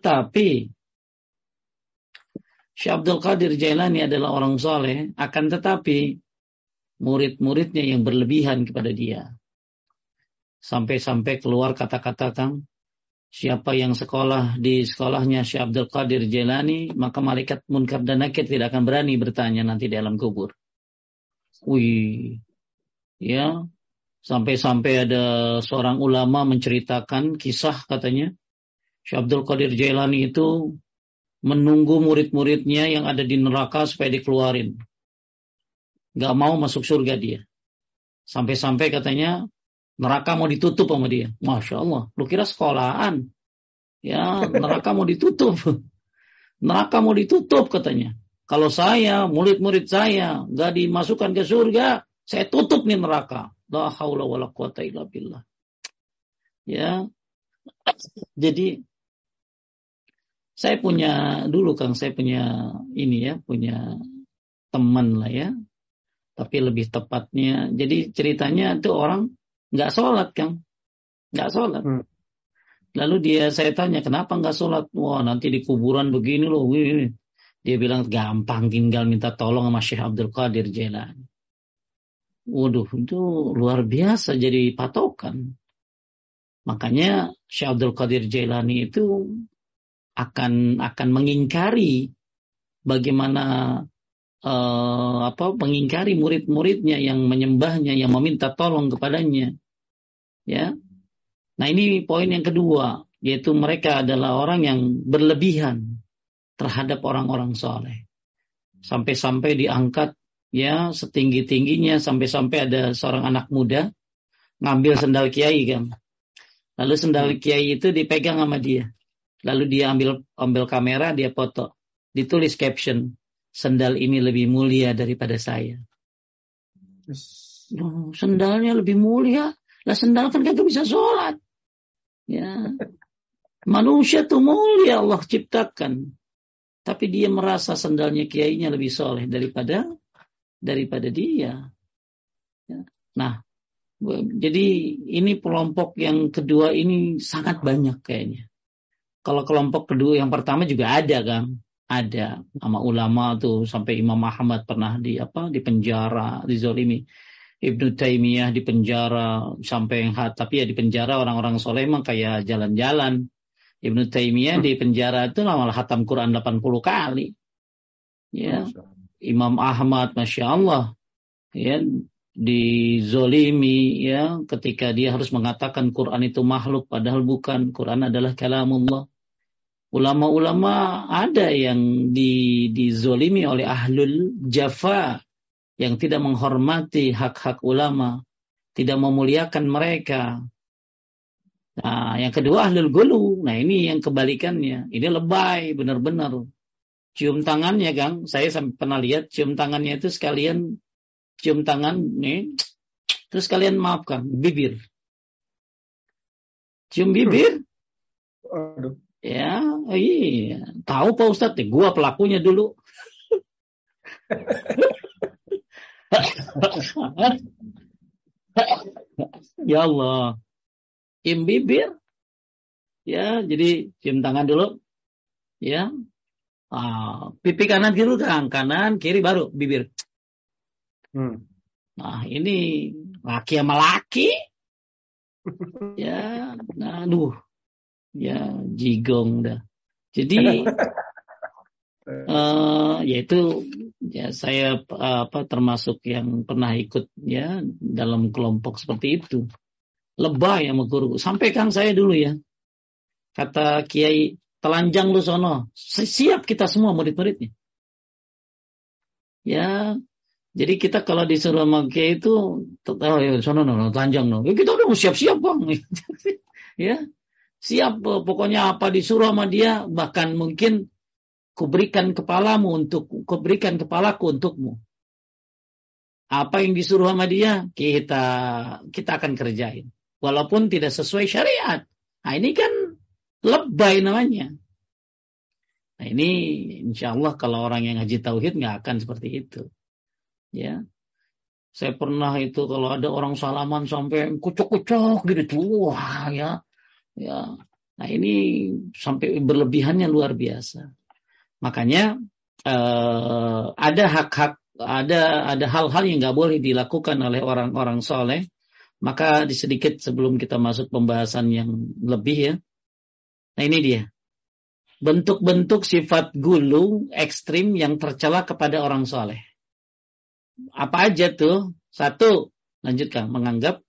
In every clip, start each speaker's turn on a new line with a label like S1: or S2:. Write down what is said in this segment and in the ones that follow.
S1: Tapi Syekh Abdul Qadir Jailani adalah orang soleh, akan tetapi murid-muridnya yang berlebihan kepada dia. Sampai-sampai keluar kata-kata Kang, siapa yang sekolah di sekolahnya Syekh Abdul Qadir Jailani, maka malaikat munkar dan nakir tidak akan berani bertanya nanti di alam kubur. Wih, ya, sampai-sampai ada seorang ulama menceritakan kisah katanya, Syekh Abdul Qadir Jailani itu menunggu murid-muridnya yang ada di neraka supaya dikeluarin. Gak mau masuk surga dia. Sampai-sampai katanya neraka mau ditutup sama dia. Masya Allah, lu kira sekolahan. Ya, neraka mau ditutup. Neraka mau ditutup katanya. Kalau saya, murid-murid saya, gak dimasukkan ke surga, saya tutup nih neraka. La haula wa la quwata illa billah. Ya. Jadi saya punya dulu Kang, saya punya ini ya, punya teman lah ya. Tapi lebih tepatnya, jadi ceritanya itu orang nggak sholat Kang, nggak sholat. Hmm. Lalu dia saya tanya kenapa nggak sholat? Wah nanti di kuburan begini loh. Wih. Dia bilang gampang tinggal minta tolong sama Syekh Abdul Qadir Jailani. Waduh itu luar biasa jadi patokan. Makanya Syekh Abdul Qadir Jailani itu akan akan mengingkari bagaimana uh, apa mengingkari murid-muridnya yang menyembahnya yang meminta tolong kepadanya. Ya. Nah ini poin yang kedua yaitu mereka adalah orang yang berlebihan terhadap orang-orang soleh. Sampai-sampai diangkat ya setinggi tingginya sampai-sampai ada seorang anak muda ngambil sendal kiai kan. Lalu sendal kiai itu dipegang sama dia Lalu dia ambil ambil kamera, dia foto. Ditulis caption, sendal ini lebih mulia daripada saya. Oh, sendalnya lebih mulia. Lah sendal kan kagak bisa sholat. Ya. Manusia tuh mulia Allah ciptakan. Tapi dia merasa sendalnya kiainya lebih soleh daripada daripada dia. Ya. Nah, jadi ini kelompok yang kedua ini sangat banyak kayaknya. Kalau kelompok kedua yang pertama juga ada kan, ada sama ulama tuh sampai Imam Ahmad pernah di apa di penjara, dizolimi. Ibnu Taimiyah di penjara sampai yang hat, tapi ya di penjara orang-orang soleh emang kayak jalan-jalan. Ibnu Taimiyah di penjara itu malah hatam Quran 80 kali. Ya. Imam Ahmad, masya Allah, ya dizolimi ya ketika dia harus mengatakan Quran itu makhluk padahal bukan Quran adalah kalamullah ulama-ulama ada yang di, dizolimi oleh ahlul jafa yang tidak menghormati hak-hak ulama, tidak memuliakan mereka. Nah, yang kedua ahlul gulu. Nah, ini yang kebalikannya. Ini lebay benar-benar. Cium tangannya, Kang. Saya pernah lihat cium tangannya itu sekalian cium tangan nih. Terus kalian maafkan bibir. Cium bibir. Aduh. Ya, iya. Tahu Pak Ustadz, nih, gua pelakunya dulu. ya Allah. Cium bibir. Ya, jadi cium tangan dulu. Ya. Ah, pipi kanan kiri kan, kanan kiri baru bibir. Hmm. Nah, ini laki sama laki. ya, nah, aduh ya jigong dah. Jadi uh, yaitu ya saya apa termasuk yang pernah ikut ya dalam kelompok seperti itu. Lebay sama guru. Sampaikan saya dulu ya. Kata Kiai telanjang lu sono. Siap kita semua murid-muridnya. Ya, jadi kita kalau disuruh sama Kiai itu, oh ya sono no, telanjang no. Ya, kita udah mau siap-siap bang. ya, Siap pokoknya apa disuruh sama dia bahkan mungkin kuberikan kepalamu untuk kuberikan kepalaku untukmu. Apa yang disuruh sama dia kita kita akan kerjain walaupun tidak sesuai syariat. Nah ini kan lebay namanya. Nah ini insya Allah kalau orang yang haji tauhid nggak akan seperti itu. Ya, saya pernah itu kalau ada orang salaman sampai kucuk-kucuk gitu, wah ya, ya Nah ini sampai berlebihannya luar biasa. Makanya eh, ada hak-hak, ada ada hal-hal yang nggak boleh dilakukan oleh orang-orang soleh. Maka di sedikit sebelum kita masuk pembahasan yang lebih ya. Nah ini dia. Bentuk-bentuk sifat gulu ekstrim yang tercela kepada orang soleh. Apa aja tuh? Satu, lanjutkan, menganggap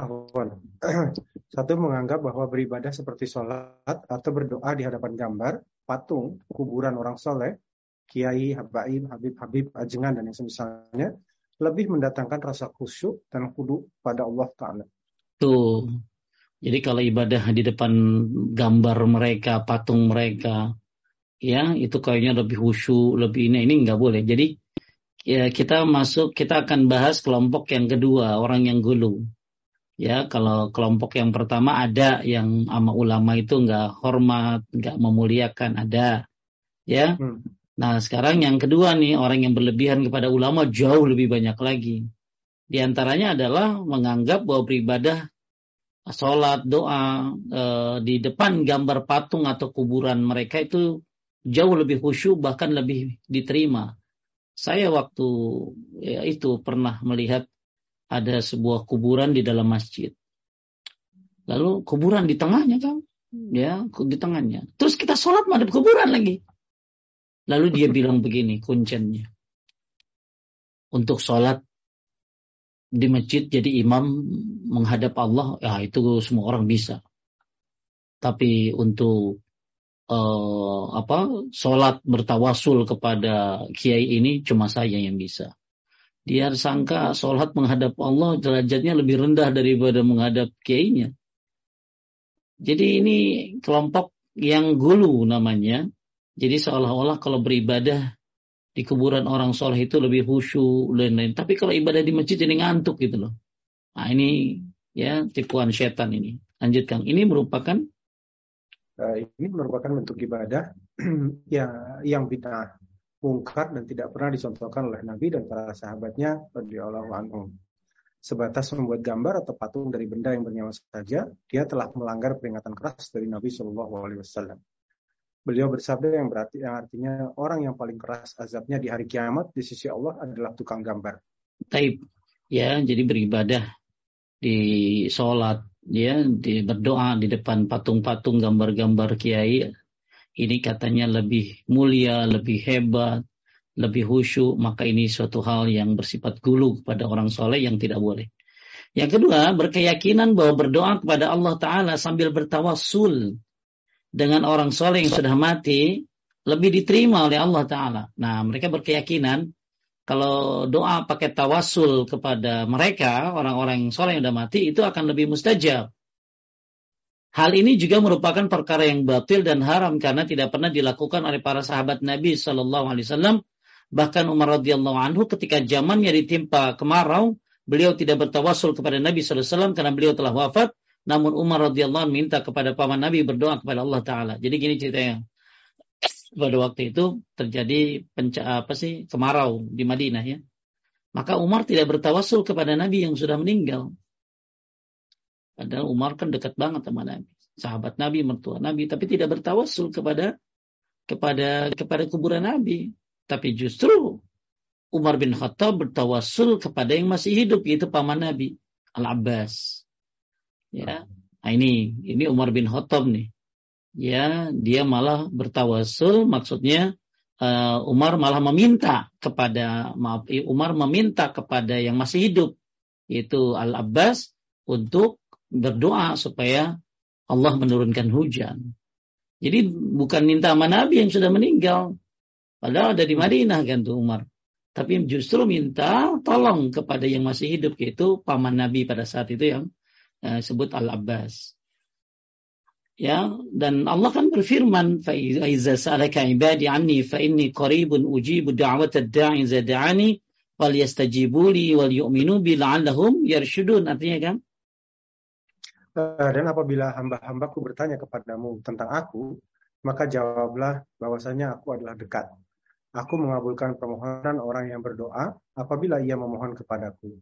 S2: Satu menganggap bahwa beribadah seperti sholat atau berdoa di hadapan gambar, patung, kuburan orang soleh, kiai, habaib, habib-habib, ajengan, dan yang semisalnya, lebih mendatangkan rasa khusyuk dan kudu pada Allah Ta'ala.
S1: Tuh. Jadi kalau ibadah di depan gambar mereka, patung mereka, ya itu kayaknya lebih khusyuk, lebih ini, ini nggak boleh. Jadi ya, kita masuk, kita akan bahas kelompok yang kedua, orang yang gulu. Ya, kalau kelompok yang pertama ada yang sama ulama itu nggak hormat, nggak memuliakan, ada. Ya. Hmm. Nah, sekarang yang kedua nih, orang yang berlebihan kepada ulama jauh lebih banyak lagi. Di antaranya adalah menganggap bahwa beribadah sholat, doa e, di depan gambar patung atau kuburan mereka itu jauh lebih khusyuk bahkan lebih diterima. Saya waktu ya, itu pernah melihat ada sebuah kuburan di dalam masjid. Lalu kuburan di tengahnya kan, ya di tengahnya. Terus kita sholat madep kuburan lagi. Lalu dia bilang begini kuncinya. Untuk sholat di masjid jadi imam menghadap Allah, ya itu semua orang bisa. Tapi untuk uh, apa sholat bertawasul kepada kiai ini cuma saya yang bisa. Dia sangka sholat menghadap Allah derajatnya lebih rendah daripada menghadap kiainya. Jadi ini kelompok yang gulu namanya. Jadi seolah-olah kalau beribadah di kuburan orang soleh itu lebih khusyuk dan lain. Tapi kalau ibadah di masjid ini ngantuk gitu loh. Nah ini ya tipuan setan ini. Lanjut Kang. Ini merupakan
S2: ini merupakan bentuk ibadah ya yang bid'ah mungkar dan tidak pernah dicontohkan oleh Nabi dan para sahabatnya radhiyallahu anhum. Sebatas membuat gambar atau patung dari benda yang bernyawa saja, dia telah melanggar peringatan keras dari Nabi Shallallahu Alaihi Wasallam. Beliau bersabda yang berarti yang artinya orang yang paling keras azabnya di hari kiamat di sisi Allah adalah tukang gambar.
S1: Taib, ya jadi beribadah di sholat, ya di berdoa di depan patung-patung gambar-gambar kiai ini katanya lebih mulia, lebih hebat, lebih khusyuk, maka ini suatu hal yang bersifat gulu kepada orang soleh yang tidak boleh. Yang kedua, berkeyakinan bahwa berdoa kepada Allah Ta'ala sambil bertawasul dengan orang soleh yang sudah mati, lebih diterima oleh Allah Ta'ala. Nah, mereka berkeyakinan kalau doa pakai tawasul kepada mereka, orang-orang yang soleh yang sudah mati, itu akan lebih mustajab. Hal ini juga merupakan perkara yang batil dan haram karena tidak pernah dilakukan oleh para sahabat Nabi Shallallahu Alaihi Wasallam. Bahkan Umar radhiyallahu anhu ketika zamannya ditimpa kemarau, beliau tidak bertawasul kepada Nabi Shallallahu Alaihi Wasallam karena beliau telah wafat. Namun Umar radhiyallahu minta kepada paman Nabi berdoa kepada Allah Taala. Jadi gini ceritanya. Pada waktu itu terjadi penca apa sih kemarau di Madinah ya. Maka Umar tidak bertawasul kepada Nabi yang sudah meninggal. Padahal Umar kan dekat banget sama Nabi. Sahabat Nabi, mertua Nabi. Tapi tidak bertawasul kepada kepada kepada kuburan Nabi. Tapi justru Umar bin Khattab bertawasul kepada yang masih hidup yaitu paman Nabi Al-Abbas. Ya. Nah ini ini Umar bin Khattab nih. Ya, dia malah bertawasul maksudnya uh, Umar malah meminta kepada maaf Umar meminta kepada yang masih hidup yaitu Al-Abbas untuk berdoa supaya Allah menurunkan hujan. Jadi bukan minta sama Nabi yang sudah meninggal. Padahal ada di Madinah kan tuh Umar. Tapi justru minta tolong kepada yang masih hidup yaitu paman Nabi pada saat itu yang uh, sebut Al-Abbas. Ya, dan Allah kan berfirman, "Faiza sa'alaka ibadi anni fa inni qaribun ujibu da'i wal yastajibu wal yu'minu yarshudun." Artinya kan,
S2: Eh, dan apabila hamba-hambaku bertanya kepadamu tentang aku, maka jawablah bahwasanya aku adalah dekat. Aku mengabulkan permohonan orang yang berdoa apabila ia memohon kepadaku.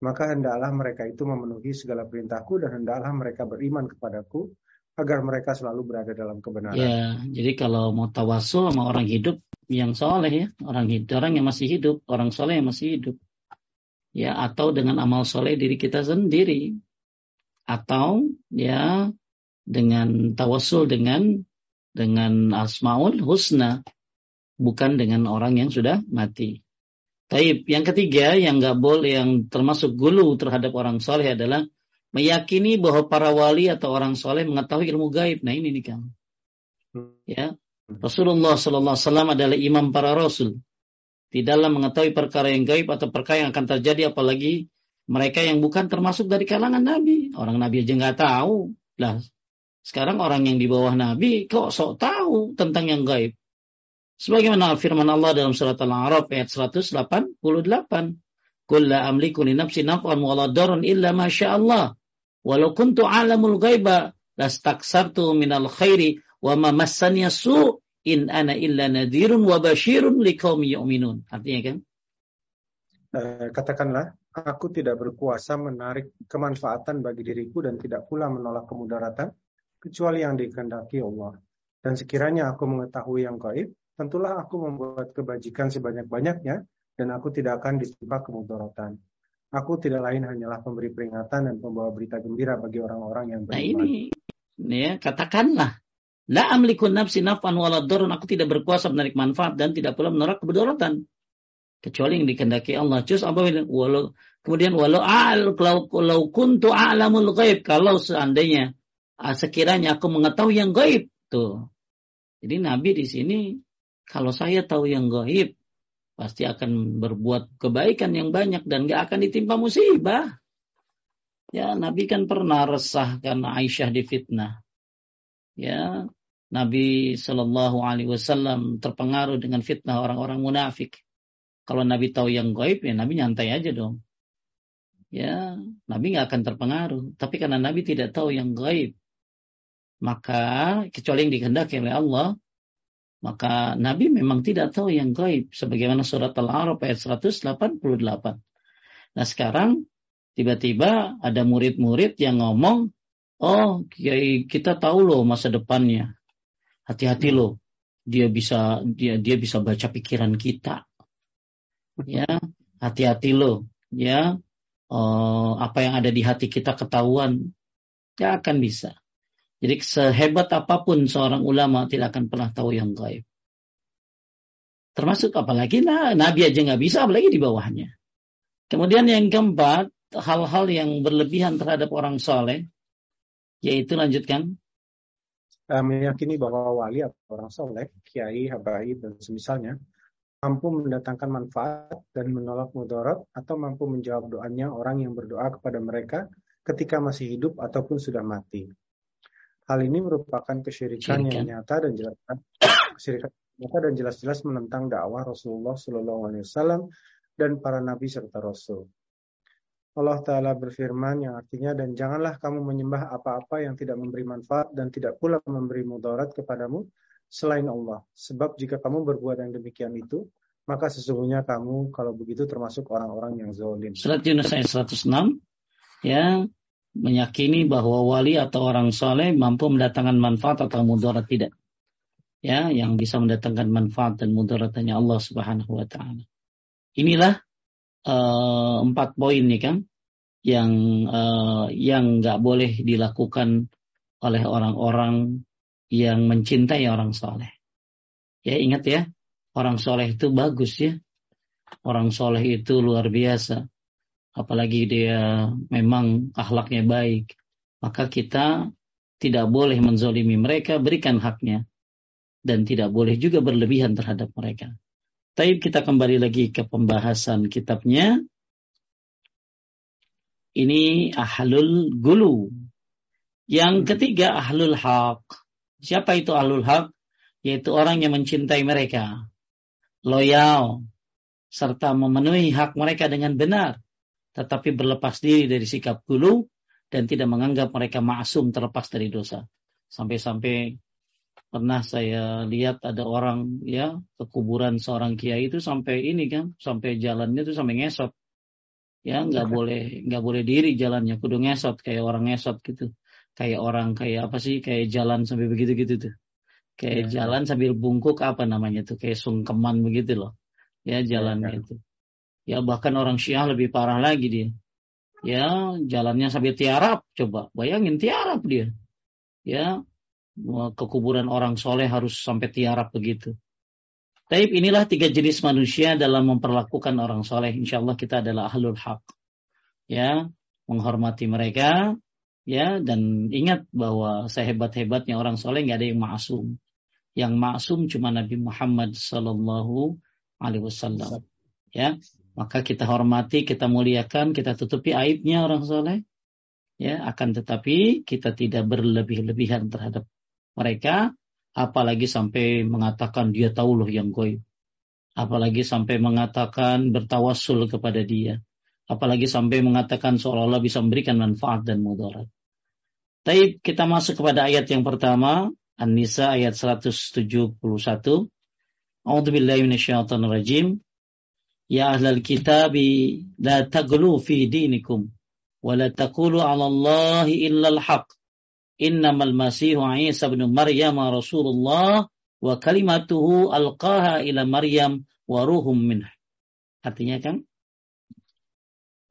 S2: maka hendaklah mereka itu memenuhi segala perintahku dan hendaklah mereka beriman kepadaku agar mereka selalu berada dalam kebenaran.
S1: Ya, jadi kalau mau tawasul sama orang hidup yang soleh ya, orang hidup, orang yang masih hidup, orang soleh yang masih hidup, ya atau dengan amal soleh diri kita sendiri, atau ya dengan tawasul dengan dengan asmaul husna, bukan dengan orang yang sudah mati. Taib. Yang ketiga yang nggak boleh yang termasuk gulu terhadap orang soleh adalah meyakini bahwa para wali atau orang soleh mengetahui ilmu gaib. Nah ini nih kan. Ya, Rasulullah Sallallahu Alaihi Wasallam adalah imam para rasul. Di dalam mengetahui perkara yang gaib atau perkara yang akan terjadi, apalagi mereka yang bukan termasuk dari kalangan Nabi. Orang Nabi aja nggak tahu. Lah, sekarang orang yang di bawah Nabi kok sok tahu tentang yang gaib. Sebagaimana firman Allah dalam surat Al-A'raf ayat 188. Qul la amliku li nafsi naf'an wa la darun illa ma Allah. Walau kuntu alamul ghaiba lastaksartu minal khairi wa ma massani su in ana illa nadhirun wa basyirun liqaumi yu'minun. Artinya kan?
S2: Uh, katakanlah, aku tidak berkuasa menarik kemanfaatan bagi diriku dan tidak pula menolak kemudaratan kecuali yang dikehendaki Allah. Dan sekiranya aku mengetahui yang gaib, tentulah aku membuat kebajikan sebanyak-banyaknya dan aku tidak akan ditimpa kemudaratan. Aku tidak lain hanyalah pemberi peringatan dan pembawa berita gembira bagi orang-orang yang
S1: beriman. Nah ini, ini ya, katakanlah, La amliku nafsi naf'an waladorun. Aku tidak berkuasa menarik manfaat dan tidak pula menolak kemudaratan. Kecuali yang dikendaki Allah. Terus apa walau kemudian walau al kalau, kalau kuntu a'lamul ghaib kalau seandainya ah, sekiranya aku mengetahui yang gaib tuh. Jadi Nabi di sini kalau saya tahu yang gaib, pasti akan berbuat kebaikan yang banyak dan gak akan ditimpa musibah. Ya, Nabi kan pernah resah karena Aisyah difitnah. Ya, Nabi Shallallahu Alaihi Wasallam terpengaruh dengan fitnah orang-orang munafik. Kalau Nabi tahu yang gaib, ya Nabi nyantai aja dong. Ya, Nabi nggak akan terpengaruh. Tapi karena Nabi tidak tahu yang gaib, maka kecuali yang dikehendaki oleh Allah, maka Nabi memang tidak tahu yang gaib. Sebagaimana surat Al-A'raf ayat 188. Nah sekarang tiba-tiba ada murid-murid yang ngomong, oh kiai kita tahu loh masa depannya. Hati-hati loh, dia bisa dia dia bisa baca pikiran kita. Ya, hati-hati loh, ya. Oh, apa yang ada di hati kita ketahuan, ya akan bisa. Jadi sehebat apa pun seorang ulama tidak akan pernah tahu yang gaib. Termasuk apalagi nah, Nabi aja nggak bisa, apalagi di bawahnya. Kemudian yang keempat, hal-hal yang berlebihan terhadap orang soleh, yaitu lanjutkan.
S2: Uh, meyakini bahwa wali atau orang soleh, kiai, habaib, dan semisalnya, mampu mendatangkan manfaat dan menolak mudarat atau mampu menjawab doanya orang yang berdoa kepada mereka ketika masih hidup ataupun sudah mati. Hal ini merupakan kesyirikan yang nyata dan jelas kesyirikan nyata dan jelas-jelas menentang dakwah Rasulullah Shallallahu Alaihi Wasallam dan para nabi serta rasul. Allah Ta'ala berfirman yang artinya dan janganlah kamu menyembah apa-apa yang tidak memberi manfaat dan tidak pula memberi mudarat kepadamu selain Allah. Sebab jika kamu berbuat yang demikian itu, maka sesungguhnya kamu kalau begitu termasuk orang-orang yang zalim.
S1: Surat Yunus ayat 106 ya meyakini bahwa wali atau orang soleh mampu mendatangkan manfaat atau mudarat tidak. Ya, yang bisa mendatangkan manfaat dan mudarat hanya Allah Subhanahu wa taala. Inilah uh, empat poin nih kan yang uh, yang nggak boleh dilakukan oleh orang-orang yang mencintai orang soleh. Ya ingat ya, orang soleh itu bagus ya. Orang soleh itu luar biasa apalagi dia memang akhlaknya baik, maka kita tidak boleh menzolimi mereka, berikan haknya. Dan tidak boleh juga berlebihan terhadap mereka. Tapi kita kembali lagi ke pembahasan kitabnya. Ini ahlul gulu. Yang ketiga ahlul haq. Siapa itu ahlul haq? Yaitu orang yang mencintai mereka. Loyal. Serta memenuhi hak mereka dengan benar tetapi berlepas diri dari sikap dulu dan tidak menganggap mereka maksum terlepas dari dosa. Sampai-sampai pernah saya lihat ada orang ya ke kuburan seorang kiai itu sampai ini kan, sampai jalannya itu sampai ngesot. Ya, nggak boleh nggak boleh diri jalannya, kudu ngesot kayak orang ngesot gitu. Kayak orang kayak apa sih? Kayak jalan sampai begitu-gitu tuh. Kayak ya. jalan sambil bungkuk apa namanya tuh? Kayak sungkeman begitu loh. Ya, jalannya ya, ya. itu. Ya, bahkan orang Syiah lebih parah lagi dia. Ya, jalannya sambil tiarap coba. Bayangin tiarap dia. Ya, ke kuburan orang soleh harus sampai tiarap begitu. Tapi inilah tiga jenis manusia dalam memperlakukan orang soleh. Insya Allah kita adalah ahlul haq. Ya, menghormati mereka. Ya, dan ingat bahwa sehebat-hebatnya orang soleh nggak ada yang maksum. Yang maksum cuma Nabi Muhammad Sallallahu Alaihi Wasallam. Ya, maka kita hormati, kita muliakan, kita tutupi aibnya orang soleh. Ya, akan tetapi kita tidak berlebih-lebihan terhadap mereka apalagi sampai mengatakan dia tahu loh yang goib. Apalagi sampai mengatakan bertawassul kepada dia. Apalagi sampai mengatakan seolah-olah bisa memberikan manfaat dan mudarat. Tapi kita masuk kepada ayat yang pertama, An-Nisa ayat 171. A'udzubillahi minasyaitonirrajim. Ya ahlal kitabi la taglu fi dinikum wa la taqulu 'ala Allahi illa al-haq innamal masihu Isa bin Maryam Rasulullah wa kalimatuhu alqaha ila Maryam wa ruhum minh. Artinya kan?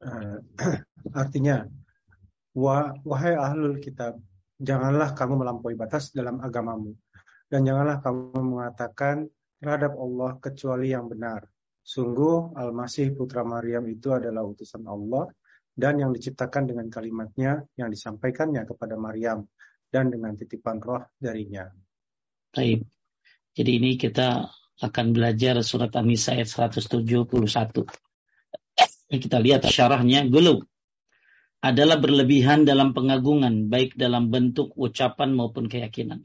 S2: Uh, artinya wa, wahai ahlul kitab janganlah kamu melampaui batas dalam agamamu dan janganlah kamu mengatakan terhadap Allah kecuali yang benar. Sungguh Al-Masih putra Maryam itu adalah utusan Allah dan yang diciptakan dengan kalimatnya yang disampaikannya kepada Maryam dan dengan titipan roh darinya.
S1: Baik. Jadi ini kita akan belajar surat An-Nisa ayat 171. Kita lihat syarahnya gulu adalah berlebihan dalam pengagungan baik dalam bentuk ucapan maupun keyakinan.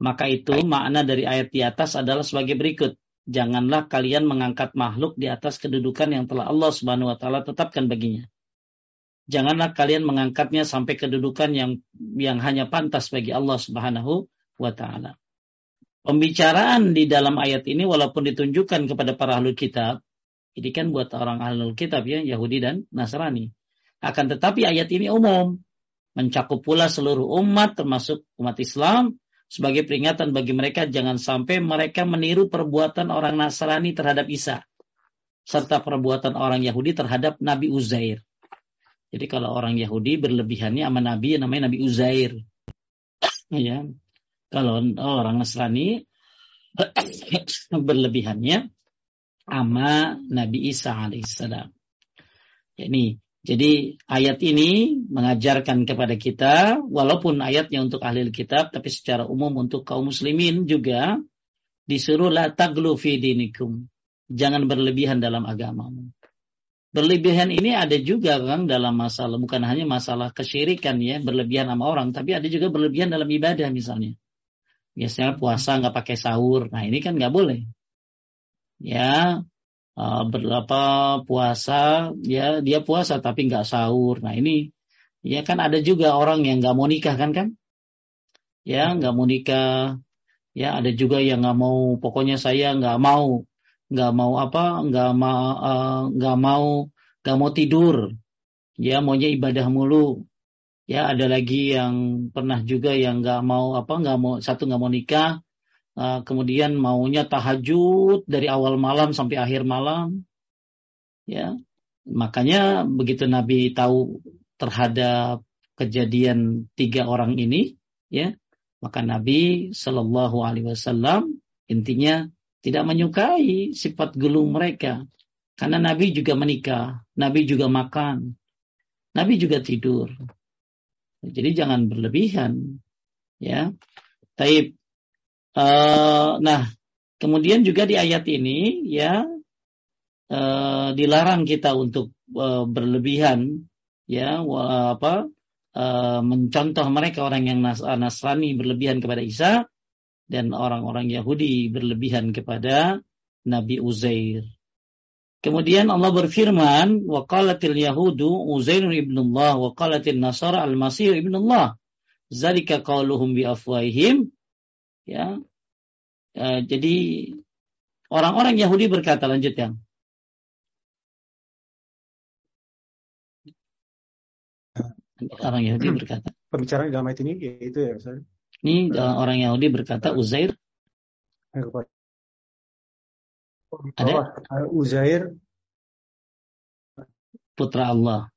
S1: Maka itu makna dari ayat di atas adalah sebagai berikut. Janganlah kalian mengangkat makhluk di atas kedudukan yang telah Allah Subhanahu wa taala tetapkan baginya janganlah kalian mengangkatnya sampai kedudukan yang yang hanya pantas bagi Allah Subhanahu wa taala. Pembicaraan di dalam ayat ini walaupun ditunjukkan kepada para ahli kitab, ini kan buat orang ahli kitab ya, Yahudi dan Nasrani. Akan tetapi ayat ini umum, mencakup pula seluruh umat termasuk umat Islam sebagai peringatan bagi mereka jangan sampai mereka meniru perbuatan orang Nasrani terhadap Isa serta perbuatan orang Yahudi terhadap Nabi Uzair. Jadi kalau orang Yahudi berlebihannya sama Nabi namanya Nabi Uzair. ya. Kalau orang Nasrani berlebihannya sama Nabi Isa alaihissalam. Ini jadi ayat ini mengajarkan kepada kita walaupun ayatnya untuk ahli kitab tapi secara umum untuk kaum muslimin juga disuruh la taglu fi dinikum. Jangan berlebihan dalam agamamu. Berlebihan ini ada juga kan dalam masalah bukan hanya masalah kesyirikan ya berlebihan sama orang, tapi ada juga berlebihan dalam ibadah misalnya. Biasanya puasa nggak pakai sahur, nah ini kan nggak boleh. Ya uh, berapa puasa? Ya dia puasa tapi nggak sahur, nah ini ya kan ada juga orang yang nggak mau nikah kan kan? Ya nggak mau nikah, ya ada juga yang nggak mau. Pokoknya saya nggak mau nggak mau apa nggak mau uh, nggak mau nggak mau tidur. Ya maunya ibadah mulu. Ya ada lagi yang pernah juga yang nggak mau apa nggak mau satu nggak mau nikah uh, kemudian maunya tahajud dari awal malam sampai akhir malam ya makanya begitu Nabi tahu terhadap kejadian tiga orang ini ya maka Nabi Shallallahu Alaihi Wasallam intinya tidak menyukai sifat gelung mereka. Karena Nabi juga menikah, Nabi juga makan, Nabi juga tidur. Jadi jangan berlebihan, ya. Taib. Uh, nah, kemudian juga di ayat ini, ya, uh, dilarang kita untuk uh, berlebihan, ya, apa, mencontoh mereka orang yang nas Nasrani berlebihan kepada Isa, dan orang-orang Yahudi berlebihan kepada Nabi Uzair. Kemudian Allah berfirman, wa qalatil yahudu Uzair ibnullah wa qalatil nasara al-masih ibnullah. Zalika qauluhum bi afwahihim. Ya. E, jadi orang-orang Yahudi berkata lanjut yang orang Yahudi hmm. berkata.
S2: Pembicaraan dalam ayat ini yaitu ya saya
S1: Ini dalam orang Yahudi berkata Uzair.
S2: Ada Uzair
S1: putra Allah.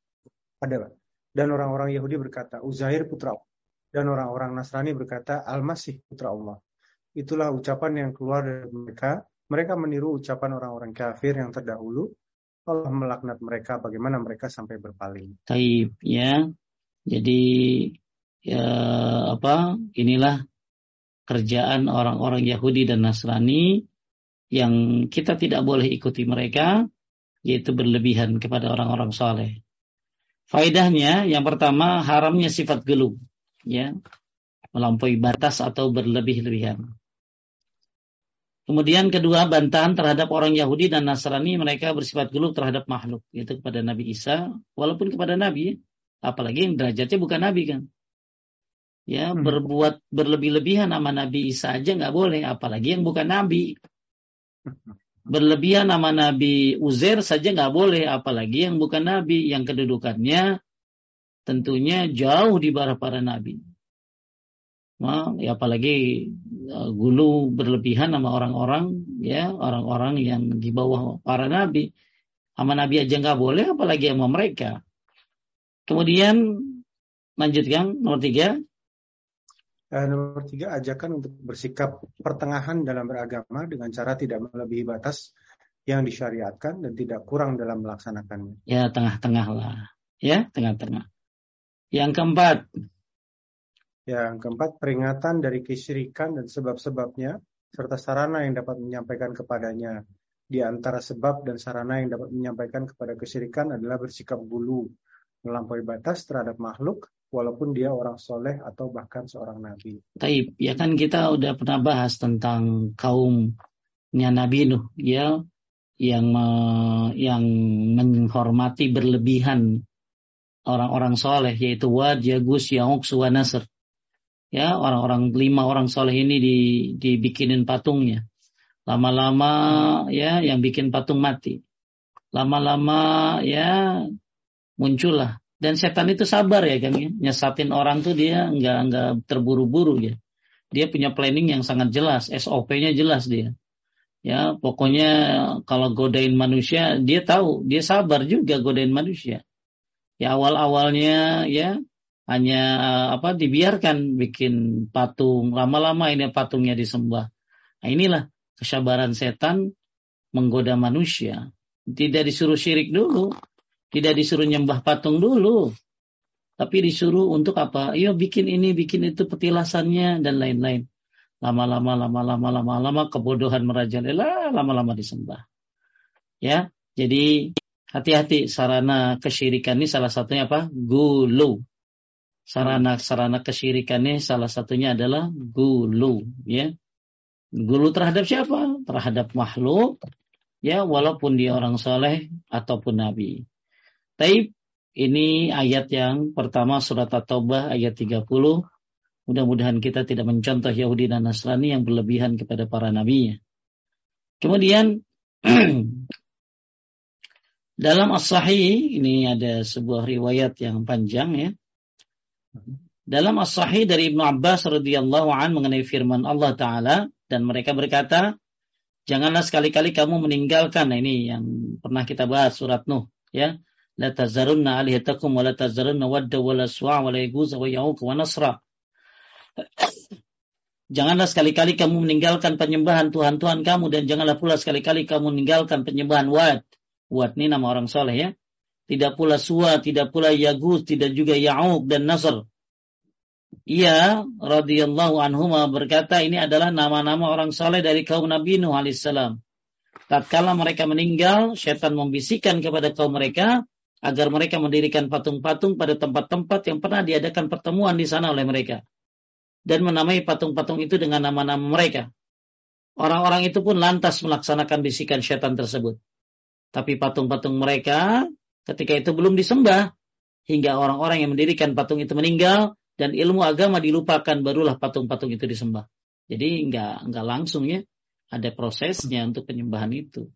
S2: Ada Pak. Dan orang-orang Yahudi berkata Uzair putra Allah. Dan orang-orang Nasrani berkata, Al-Masih putra Allah. Itulah ucapan yang keluar dari mereka. Mereka meniru ucapan orang-orang kafir yang terdahulu. Allah melaknat mereka bagaimana mereka sampai berpaling.
S1: Taib, ya. Jadi ya apa? Inilah kerjaan orang-orang Yahudi dan Nasrani yang kita tidak boleh ikuti mereka, yaitu berlebihan kepada orang-orang soleh. Faedahnya yang pertama haramnya sifat gelu, ya melampaui batas atau berlebih-lebihan. Kemudian kedua bantahan terhadap orang Yahudi dan Nasrani mereka bersifat gelu terhadap makhluk yaitu kepada Nabi Isa walaupun kepada Nabi apalagi yang derajatnya bukan Nabi kan ya hmm. berbuat berlebih-lebihan nama Nabi Isa aja nggak boleh apalagi yang bukan Nabi berlebihan nama Nabi Uzair saja nggak boleh apalagi yang bukan Nabi yang kedudukannya tentunya jauh di bawah para Nabi. Nah, ya apalagi uh, gulu berlebihan sama orang-orang ya orang-orang yang di bawah para nabi. Sama nabi aja nggak boleh apalagi sama mereka. Kemudian lanjutkan nomor tiga.
S2: Uh, nomor tiga ajakan untuk bersikap pertengahan dalam beragama dengan cara tidak melebihi batas yang disyariatkan dan tidak kurang dalam melaksanakannya.
S1: Ya tengah-tengah lah. Ya tengah-tengah yang keempat
S2: yang keempat, peringatan dari kesyirikan dan sebab-sebabnya, serta sarana yang dapat menyampaikan kepadanya. Di antara sebab dan sarana yang dapat menyampaikan kepada kesyirikan adalah bersikap bulu, melampaui batas terhadap makhluk, walaupun dia orang soleh atau bahkan seorang nabi.
S1: Taib, ya kan kita udah pernah bahas tentang kaumnya Nabi Nuh, ya, yang yang menghormati berlebihan orang-orang soleh, yaitu Wad, Yagus, Yauk, Nasr. Ya orang-orang lima orang soleh ini di, dibikinin patungnya. Lama-lama ya yang bikin patung mati. Lama-lama ya muncullah. Dan setan itu sabar ya kan ya. Nyesatin orang tuh dia nggak nggak terburu-buru ya. Dia punya planning yang sangat jelas SOP-nya jelas dia. Ya pokoknya kalau godain manusia dia tahu dia sabar juga godain manusia ya awal-awalnya ya hanya eh, apa dibiarkan bikin patung lama-lama ini patungnya disembah. Nah inilah kesabaran setan menggoda manusia. Tidak disuruh syirik dulu tidak disuruh nyembah patung dulu tapi disuruh untuk apa? Iya bikin ini bikin itu petilasannya dan lain-lain. Lama-lama lama-lama lama-lama kebodohan merajalela lama-lama disembah. Ya jadi hati-hati sarana kesyirikan ini salah satunya apa? Gulu. Sarana-sarana kesyirikannya salah satunya adalah gulu ya. Gulu terhadap siapa? Terhadap makhluk ya walaupun dia orang soleh ataupun nabi. Taib ini ayat yang pertama surat At-Taubah ayat 30 mudah-mudahan kita tidak mencontoh Yahudi dan Nasrani yang berlebihan kepada para nabinya. Kemudian dalam As-Sahih ini ada sebuah riwayat yang panjang ya dalam As-Sahih dari Ibnu Abbas radhiyallahu an mengenai firman Allah taala dan mereka berkata, janganlah sekali-kali kamu meninggalkan nah ini yang pernah kita bahas surat Nuh ya. La tazarunna alihatakum wa la tazarunna wadda wa la su'a wa la wa ya'uq wa nasra. Janganlah sekali-kali kamu meninggalkan penyembahan Tuhan-Tuhan kamu dan janganlah pula sekali-kali kamu meninggalkan penyembahan Wad. Wad ini nama orang soleh ya tidak pula Suwa, tidak pula Yagus, tidak juga Ya'uq dan Nasr. Ia radhiyallahu anhu berkata ini adalah nama-nama orang soleh dari kaum Nabi Nuh alaihissalam. Tatkala mereka meninggal, setan membisikkan kepada kaum mereka agar mereka mendirikan patung-patung pada tempat-tempat yang pernah diadakan pertemuan di sana oleh mereka. Dan menamai patung-patung itu dengan nama-nama mereka. Orang-orang itu pun lantas melaksanakan bisikan setan tersebut. Tapi patung-patung mereka ketika itu belum disembah hingga orang-orang yang mendirikan patung itu meninggal dan ilmu agama dilupakan barulah patung-patung itu disembah. Jadi nggak nggak langsung ya ada prosesnya untuk penyembahan itu.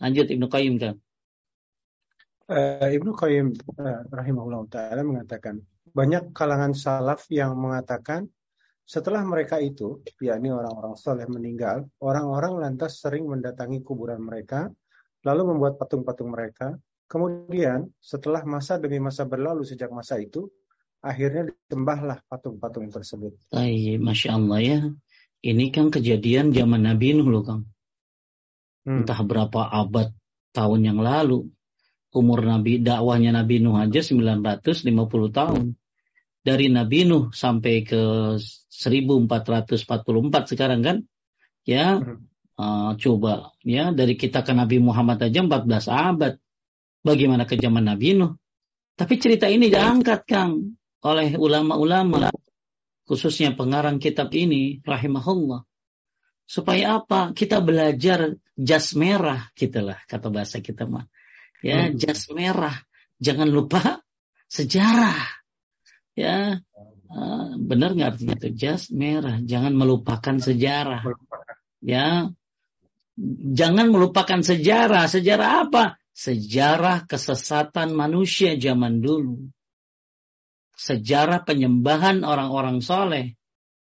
S1: Lanjut Ibnu Qayyim kan.
S2: Uh, Ibnu Qayyim uh, rahimahullah taala mengatakan banyak kalangan salaf yang mengatakan setelah mereka itu, yakni orang-orang soleh meninggal, orang-orang lantas sering mendatangi kuburan mereka, lalu membuat patung-patung mereka. Kemudian, setelah masa demi masa berlalu sejak masa itu, akhirnya disembahlah patung-patung tersebut.
S1: Ay, Masya Allah ya. Ini kan kejadian zaman Nabi Nuh loh Kang. Hmm. Entah berapa abad tahun yang lalu. Umur Nabi, dakwahnya Nabi Nuh aja 950 tahun. Dari Nabi Nuh sampai ke 1444 sekarang kan. Ya, hmm. Uh, coba. Ya dari kita ke Nabi Muhammad aja 14 abad. Bagaimana ke zaman Nabi Nuh? Tapi cerita ini diangkat Kang oleh ulama-ulama khususnya pengarang kitab ini rahimahullah. Supaya apa? Kita belajar jas merah gitulah kata bahasa kita mah. Ya hmm. jas merah. Jangan lupa sejarah. Ya uh, benar nggak artinya itu? Jas merah. Jangan melupakan sejarah. Ya jangan melupakan sejarah sejarah apa sejarah kesesatan manusia zaman dulu sejarah penyembahan orang-orang soleh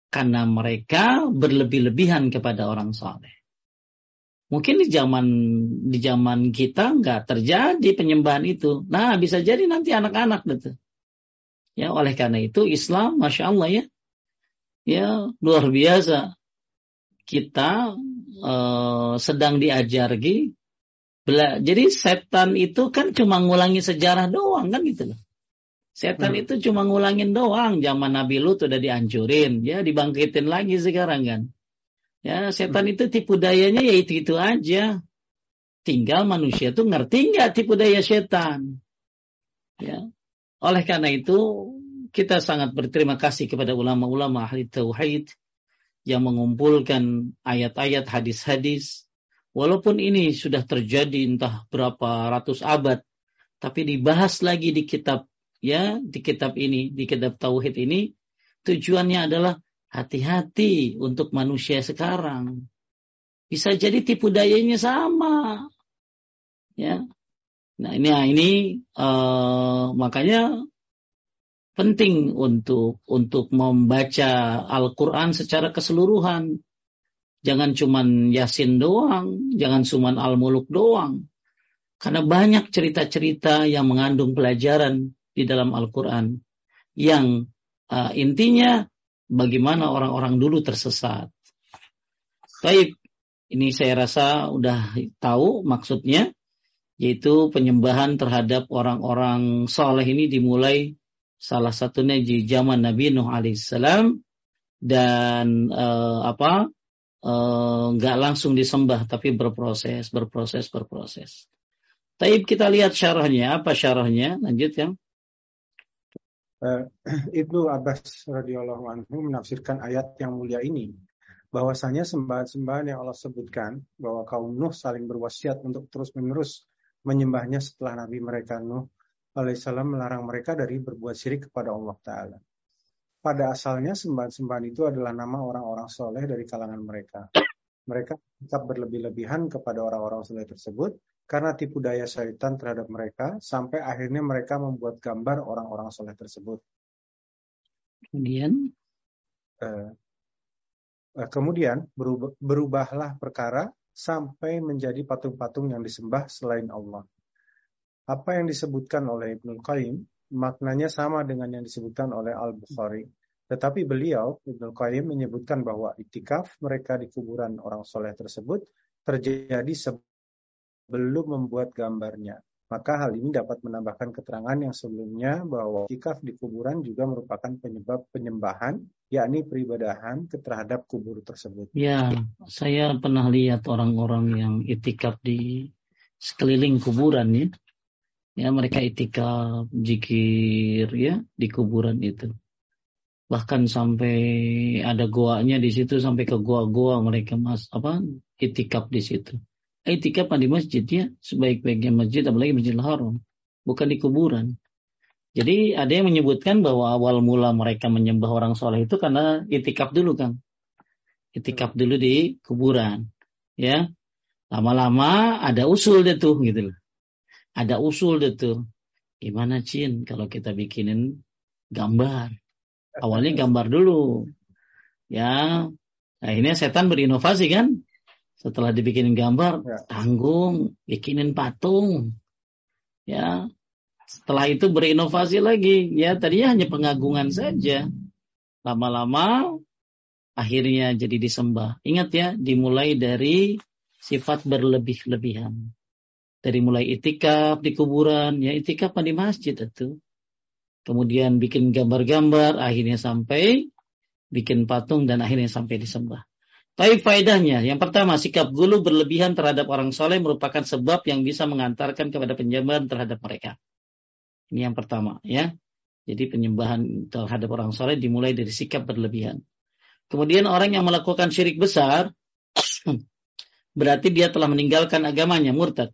S1: karena mereka berlebih-lebihan kepada orang soleh. Mungkin di zaman di zaman kita nggak terjadi penyembahan itu. Nah, bisa jadi nanti anak-anak gitu. Ya, oleh karena itu Islam, masya Allah ya, ya luar biasa. Kita uh, sedang diajari. Jadi setan itu kan cuma ngulangi sejarah doang kan gitu loh. Setan hmm. itu cuma ngulangin doang. Zaman Nabi Lut udah dihancurin, ya dibangkitin lagi sekarang kan. Ya, setan hmm. itu tipu dayanya ya itu itu aja. Tinggal manusia tuh ngerti nggak tipu daya setan. Ya. Oleh karena itu kita sangat berterima kasih kepada ulama-ulama ahli tauhid yang mengumpulkan ayat-ayat hadis-hadis walaupun ini sudah terjadi entah berapa ratus abad tapi dibahas lagi di kitab ya di kitab ini, di kitab tauhid ini tujuannya adalah hati-hati untuk manusia sekarang. Bisa jadi tipu dayanya sama. Ya. Nah, ini ini uh, makanya penting untuk untuk membaca Al-Qur'an secara keseluruhan. Jangan cuman Yasin doang, jangan cuman Al-Muluk doang. Karena banyak cerita-cerita yang mengandung pelajaran di dalam Al-Quran yang uh, intinya bagaimana orang-orang dulu tersesat. Baik, ini saya rasa udah tahu maksudnya, yaitu penyembahan terhadap orang-orang soleh ini dimulai salah satunya di zaman Nabi Nuh alaihissalam dan uh, apa eh, nggak uh, langsung disembah tapi berproses, berproses, berproses. Taib kita lihat syarahnya, apa syarahnya? Lanjut ya
S2: uh, Ibnu Abbas radhiyallahu anhu menafsirkan ayat yang mulia ini bahwasanya sembahan-sembahan yang Allah sebutkan bahwa kaum Nuh saling berwasiat untuk terus-menerus menyembahnya setelah Nabi mereka Nuh alaihissalam melarang mereka dari berbuat syirik kepada Allah Ta'ala. Pada asalnya sembahan-sembahan itu adalah nama orang-orang soleh dari kalangan mereka. Mereka tetap berlebih-lebihan kepada orang-orang soleh tersebut karena tipu daya syaitan terhadap mereka sampai akhirnya mereka membuat gambar orang-orang soleh tersebut.
S1: Kemudian,
S2: uh, uh, kemudian berubah, berubahlah perkara sampai menjadi patung-patung yang disembah selain Allah. Apa yang disebutkan oleh Ibnu Qayyim maknanya sama dengan yang disebutkan oleh Al Bukhari. Tetapi beliau Ibnu Qayyim menyebutkan bahwa itikaf mereka di kuburan orang soleh tersebut terjadi belum membuat gambarnya. Maka hal ini dapat menambahkan keterangan yang sebelumnya bahwa itikaf di kuburan juga merupakan penyebab penyembahan, yakni peribadahan terhadap kubur tersebut.
S1: Ya, saya pernah lihat orang-orang yang itikaf di sekeliling kuburan ya. Ya, mereka itikaf, jikir ya di kuburan itu. Bahkan sampai ada goanya di situ sampai ke goa-goa mereka mas apa itikaf di situ. Itikaf di masjid ya. Sebaik-baiknya masjid apalagi masjidil haram bukan di kuburan. Jadi ada yang menyebutkan bahwa awal mula mereka menyembah orang soleh itu karena itikaf dulu kan itikaf dulu di kuburan ya. Lama-lama ada usul deh tuh gitu loh ada usul deh tuh gimana Cin kalau kita bikinin gambar. Awalnya gambar dulu. Ya, akhirnya setan berinovasi kan. Setelah dibikinin gambar, ya. tanggung, bikinin patung. Ya, setelah itu berinovasi lagi. Ya, tadinya hanya pengagungan saja. Lama-lama akhirnya jadi disembah. Ingat ya, dimulai dari sifat berlebih-lebihan. Dari mulai itikaf di kuburan, ya itikaf di masjid itu. Kemudian bikin gambar-gambar, akhirnya sampai bikin patung dan akhirnya sampai disembah. Tapi faedahnya, yang pertama sikap gulu berlebihan terhadap orang soleh merupakan sebab yang bisa mengantarkan kepada penyembahan terhadap mereka. Ini yang pertama, ya. Jadi penyembahan terhadap orang soleh dimulai dari sikap berlebihan. Kemudian orang yang melakukan syirik besar, berarti dia telah meninggalkan agamanya, murtad.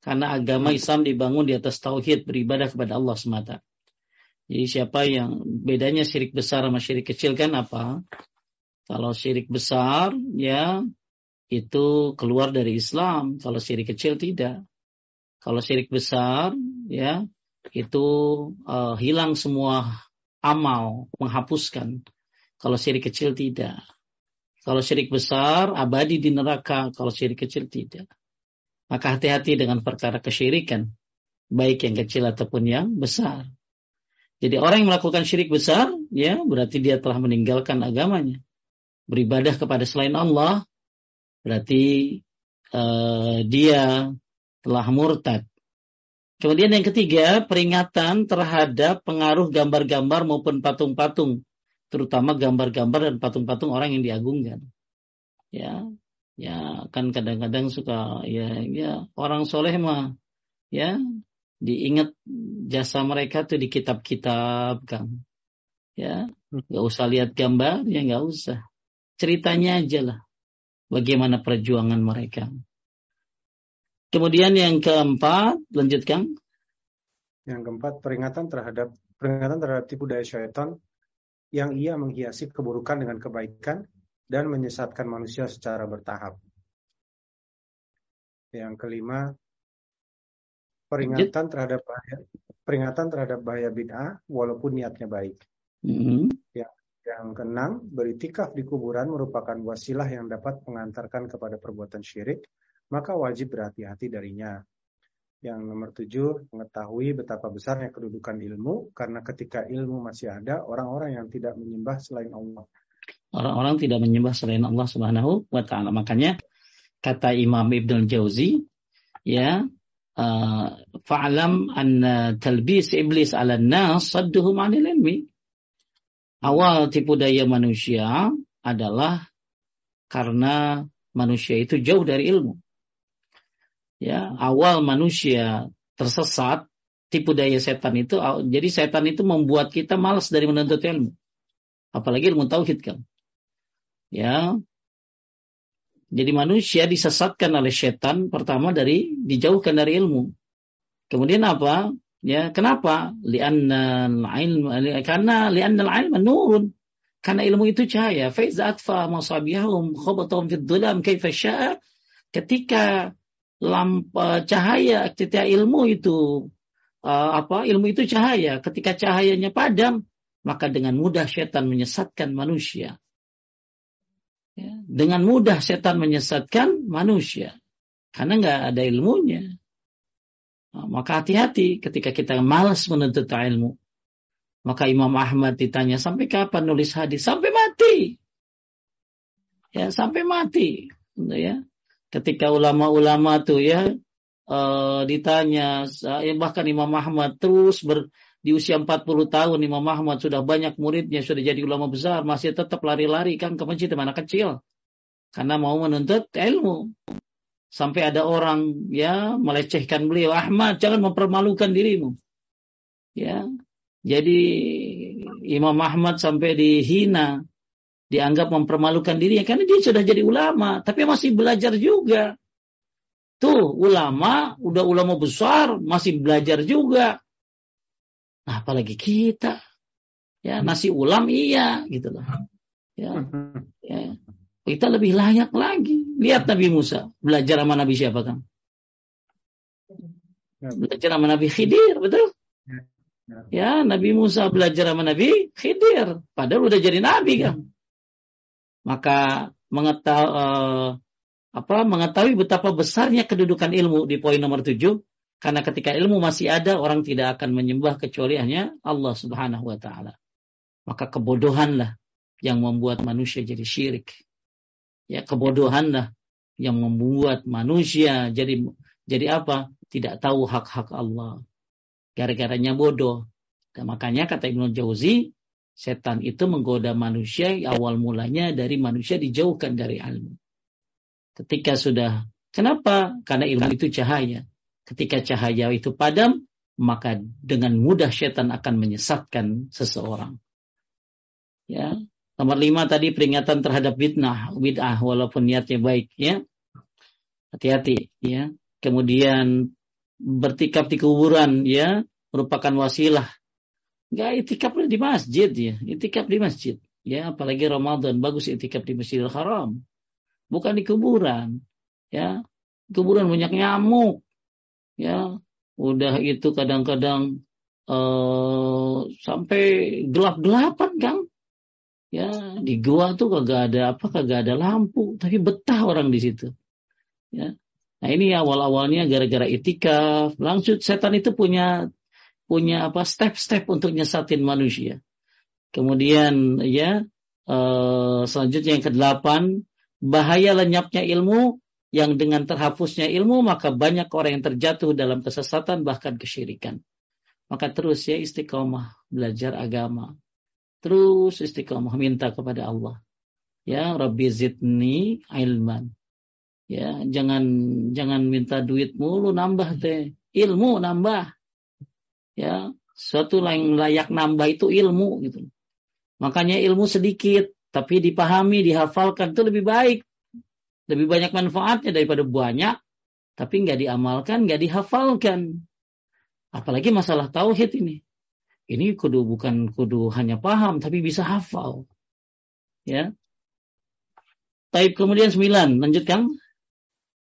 S1: Karena agama Islam dibangun di atas tauhid, beribadah kepada Allah semata. Jadi siapa yang bedanya syirik besar sama syirik kecil kan apa? Kalau syirik besar ya itu keluar dari Islam, kalau syirik kecil tidak. Kalau syirik besar ya itu uh, hilang semua amal, menghapuskan. Kalau syirik kecil tidak. Kalau syirik besar, abadi di neraka. Kalau syirik kecil tidak. Maka hati-hati dengan perkara kesyirikan. Baik yang kecil ataupun yang besar. Jadi orang yang melakukan syirik besar, ya berarti dia telah meninggalkan agamanya. Beribadah kepada selain Allah, berarti uh, dia telah murtad. Kemudian yang ketiga, peringatan terhadap pengaruh gambar-gambar maupun patung-patung, terutama gambar-gambar dan patung-patung orang yang diagungkan. Ya, ya kan kadang-kadang suka ya, ya orang soleh mah, ya diingat jasa mereka tuh di kitab-kitab kan. Ya, nggak usah lihat gambar, ya nggak usah. Ceritanya aja lah, bagaimana perjuangan mereka. Kemudian yang keempat, lanjutkan.
S2: Yang keempat, peringatan terhadap peringatan terhadap tipu daya syaitan yang ia menghiasi keburukan dengan kebaikan dan menyesatkan manusia secara bertahap. Yang kelima, peringatan terhadap bahaya, peringatan terhadap bahaya bid'ah walaupun niatnya baik. Mm -hmm. yang, yang keenam, beritikaf di kuburan merupakan wasilah yang dapat mengantarkan kepada perbuatan syirik maka wajib berhati-hati darinya. Yang nomor tujuh, mengetahui betapa besarnya kedudukan ilmu, karena ketika ilmu masih ada, orang-orang yang tidak menyembah selain Allah.
S1: Orang-orang tidak menyembah selain Allah Subhanahu wa taala. Makanya kata Imam Ibn Jauzi, ya, uh, fa'lam anna talbis iblis 'ala nas sadduhum 'anil ilmi. Awal tipu daya manusia adalah karena manusia itu jauh dari ilmu ya awal manusia tersesat tipu daya setan itu jadi setan itu membuat kita malas dari menuntut ilmu apalagi ilmu tauhid kan ya. Jadi manusia disesatkan oleh setan pertama dari dijauhkan dari ilmu. Kemudian apa? Ya kenapa? Li'anna ilm karena li'anna ilm nurun. Karena ilmu itu cahaya. Faiza atfa masabihum khabatahum fid dhulam ketika lampa cahaya ketika ilmu itu uh, apa? Ilmu itu cahaya. Ketika cahayanya padam maka dengan mudah setan menyesatkan manusia dengan mudah setan menyesatkan manusia. Karena nggak ada ilmunya. Nah, maka hati-hati ketika kita malas menuntut ilmu. Maka Imam Ahmad ditanya sampai kapan nulis hadis? Sampai mati. Ya sampai mati. Ya. Ketika ulama-ulama tuh ya uh, ditanya ya bahkan Imam Ahmad terus ber, di usia 40 tahun Imam Ahmad sudah banyak muridnya sudah jadi ulama besar masih tetap lari-lari kan ke masjid mana? Kecil. Karena mau menuntut ilmu. Sampai ada orang ya melecehkan beliau Ahmad jangan mempermalukan dirimu. Ya. Jadi Imam Ahmad sampai dihina dianggap mempermalukan dirinya karena dia sudah jadi ulama, tapi masih belajar juga. Tuh, ulama, udah ulama besar, masih belajar juga. Nah, apalagi kita. Ya, nasi ulam iya gitu loh. Ya. ya. Kita lebih layak lagi. Lihat Nabi Musa, belajar sama Nabi siapa kan? Belajar sama Nabi Khidir, betul? Ya, Nabi Musa belajar sama Nabi Khidir, padahal udah jadi nabi kan. Maka mengetahui uh, apa mengetahui betapa besarnya kedudukan ilmu di poin nomor tujuh karena ketika ilmu masih ada orang tidak akan menyembah kecuali hanya Allah Subhanahu wa taala. Maka kebodohanlah yang membuat manusia jadi syirik. Ya, kebodohanlah yang membuat manusia jadi jadi apa? Tidak tahu hak-hak Allah. Gara-garanya bodoh. Dan makanya kata Ibnu Jauzi, setan itu menggoda manusia awal mulanya dari manusia dijauhkan dari ilmu. Ketika sudah kenapa? Karena ilmu itu cahaya. Ketika cahaya itu padam, maka dengan mudah setan akan menyesatkan seseorang. Ya, nomor lima tadi peringatan terhadap bid'ah, bid'ah walaupun niatnya baik, ya. Hati-hati, ya. Kemudian bertikap di kuburan, ya, merupakan wasilah Enggak itikaf di masjid ya, itikaf di masjid. Ya, apalagi Ramadan bagus itikaf di Masjidil Haram. Bukan di kuburan. Ya, kuburan banyak nyamuk. Ya, udah itu kadang-kadang uh, sampai gelap-gelapan Kang. Ya, di gua tuh kagak ada apa, kagak ada lampu, tapi betah orang di situ. Ya. Nah, ini awal-awalnya gara-gara itikaf, langsung setan itu punya punya apa step-step untuk nyesatin manusia. Kemudian ya uh, selanjutnya yang kedelapan bahaya lenyapnya ilmu yang dengan terhapusnya ilmu maka banyak orang yang terjatuh dalam kesesatan bahkan kesyirikan. Maka terus ya istiqomah belajar agama. Terus istiqomah minta kepada Allah. Ya Rabbi zidni ilman. Ya, jangan jangan minta duit mulu nambah teh. Ilmu nambah ya suatu yang layak nambah itu ilmu gitu makanya ilmu sedikit tapi dipahami dihafalkan itu lebih baik lebih banyak manfaatnya daripada banyak tapi nggak diamalkan nggak dihafalkan apalagi masalah tauhid ini ini kudu bukan kudu hanya paham tapi bisa hafal ya Taib kemudian sembilan, lanjutkan.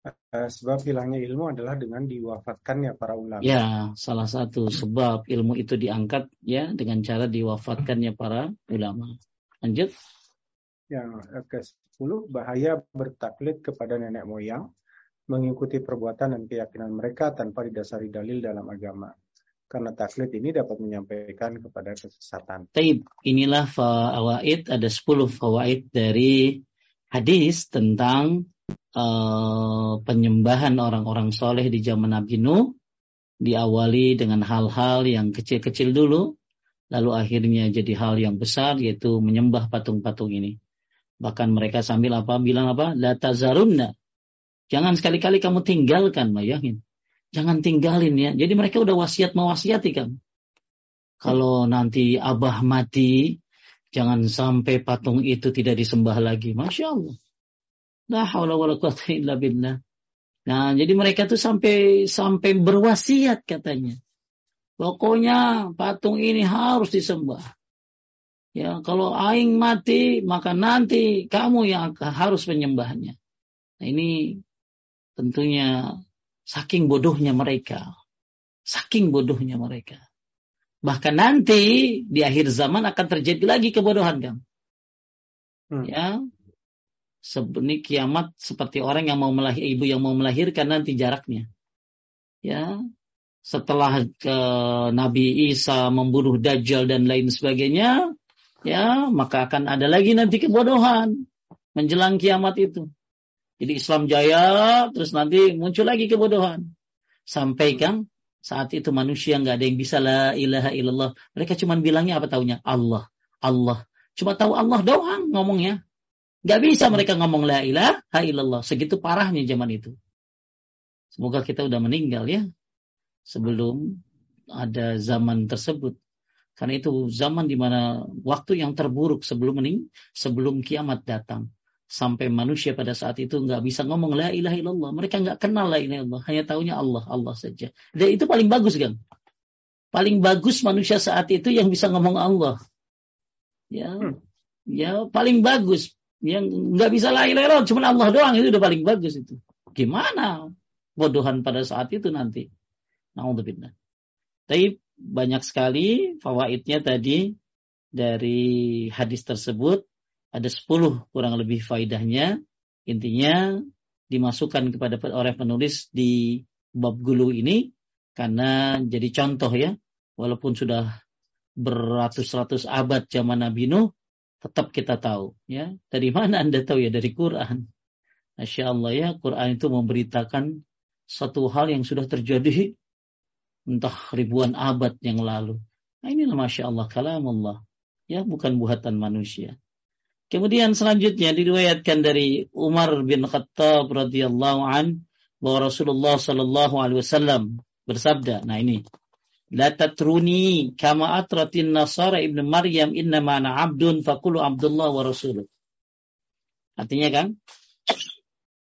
S2: Eh, sebab hilangnya ilmu adalah dengan diwafatkannya para ulama.
S1: Ya, salah satu sebab ilmu itu diangkat ya dengan cara diwafatkannya para ulama. Lanjut.
S2: Yang ke-10 bahaya bertaklid kepada nenek moyang, mengikuti perbuatan dan keyakinan mereka tanpa didasari dalil dalam agama. Karena taklid ini dapat menyampaikan kepada kesesatan.
S1: Taib, inilah fawaid ada 10 fawaid dari hadis tentang uh, penyembahan orang-orang soleh di zaman Nabi Nuh diawali dengan hal-hal yang kecil-kecil dulu, lalu akhirnya jadi hal yang besar yaitu menyembah patung-patung ini. Bahkan mereka sambil apa bilang apa? La tazarunna. Jangan sekali-kali kamu tinggalkan, bayangin. Jangan tinggalin ya. Jadi mereka udah wasiat mewasiati kan. Kalau nanti abah mati, jangan sampai patung itu tidak disembah lagi. Masya Allah. Quwata illa billah. Nah, jadi mereka tuh sampai sampai berwasiat katanya. Pokoknya patung ini harus disembah. Ya, kalau aing mati, maka nanti kamu yang harus menyembahnya. Nah, ini tentunya saking bodohnya mereka. Saking bodohnya mereka. Bahkan nanti di akhir zaman akan terjadi lagi kebodohan kan. Hmm. Ya, Sebenarnya kiamat seperti orang yang mau melahir ibu yang mau melahirkan nanti jaraknya. Ya, setelah ke Nabi Isa membunuh Dajjal dan lain sebagainya, ya maka akan ada lagi nanti kebodohan menjelang kiamat itu. Jadi Islam jaya, terus nanti muncul lagi kebodohan. Sampai kan saat itu manusia nggak ada yang bisa la ilaha illallah. Mereka cuma bilangnya apa taunya? Allah, Allah. Cuma tahu Allah doang ngomongnya. Gak bisa mereka ngomong la ilaha illallah. Segitu parahnya zaman itu. Semoga kita udah meninggal ya. Sebelum ada zaman tersebut. Karena itu zaman di mana waktu yang terburuk sebelum mening, sebelum kiamat datang. Sampai manusia pada saat itu nggak bisa ngomong la ilaha illallah. Mereka nggak kenal la ilaha illallah. Hanya tahunya Allah, Allah saja. Dan itu paling bagus kan. Paling bagus manusia saat itu yang bisa ngomong Allah. Ya, hmm. ya paling bagus yang nggak bisa la ilaha illallah cuma Allah doang itu udah paling bagus itu gimana bodohan pada saat itu nanti naudzubillah tapi banyak sekali fawaidnya tadi dari hadis tersebut. Ada 10 kurang lebih faidahnya. Intinya dimasukkan kepada orang penulis di bab gulu ini karena jadi contoh ya. Walaupun sudah beratus-ratus abad zaman Nabi Nuh tetap kita tahu ya. Dari mana anda tahu ya? Dari Quran. Masya Allah ya Quran itu memberitakan satu hal yang sudah terjadi entah ribuan abad yang lalu nah inilah Masya Allah kalam Allah ya bukan buatan manusia kemudian selanjutnya diriwayatkan dari Umar bin Khattab radhiyallahu an bahwa Rasulullah Shallallahu alaihi wasallam bersabda nah ini La tatruni kama atratin nasara ibnu Maryam inna ma'ana abdun fakulu abdullah wa rasuluh. Artinya kan?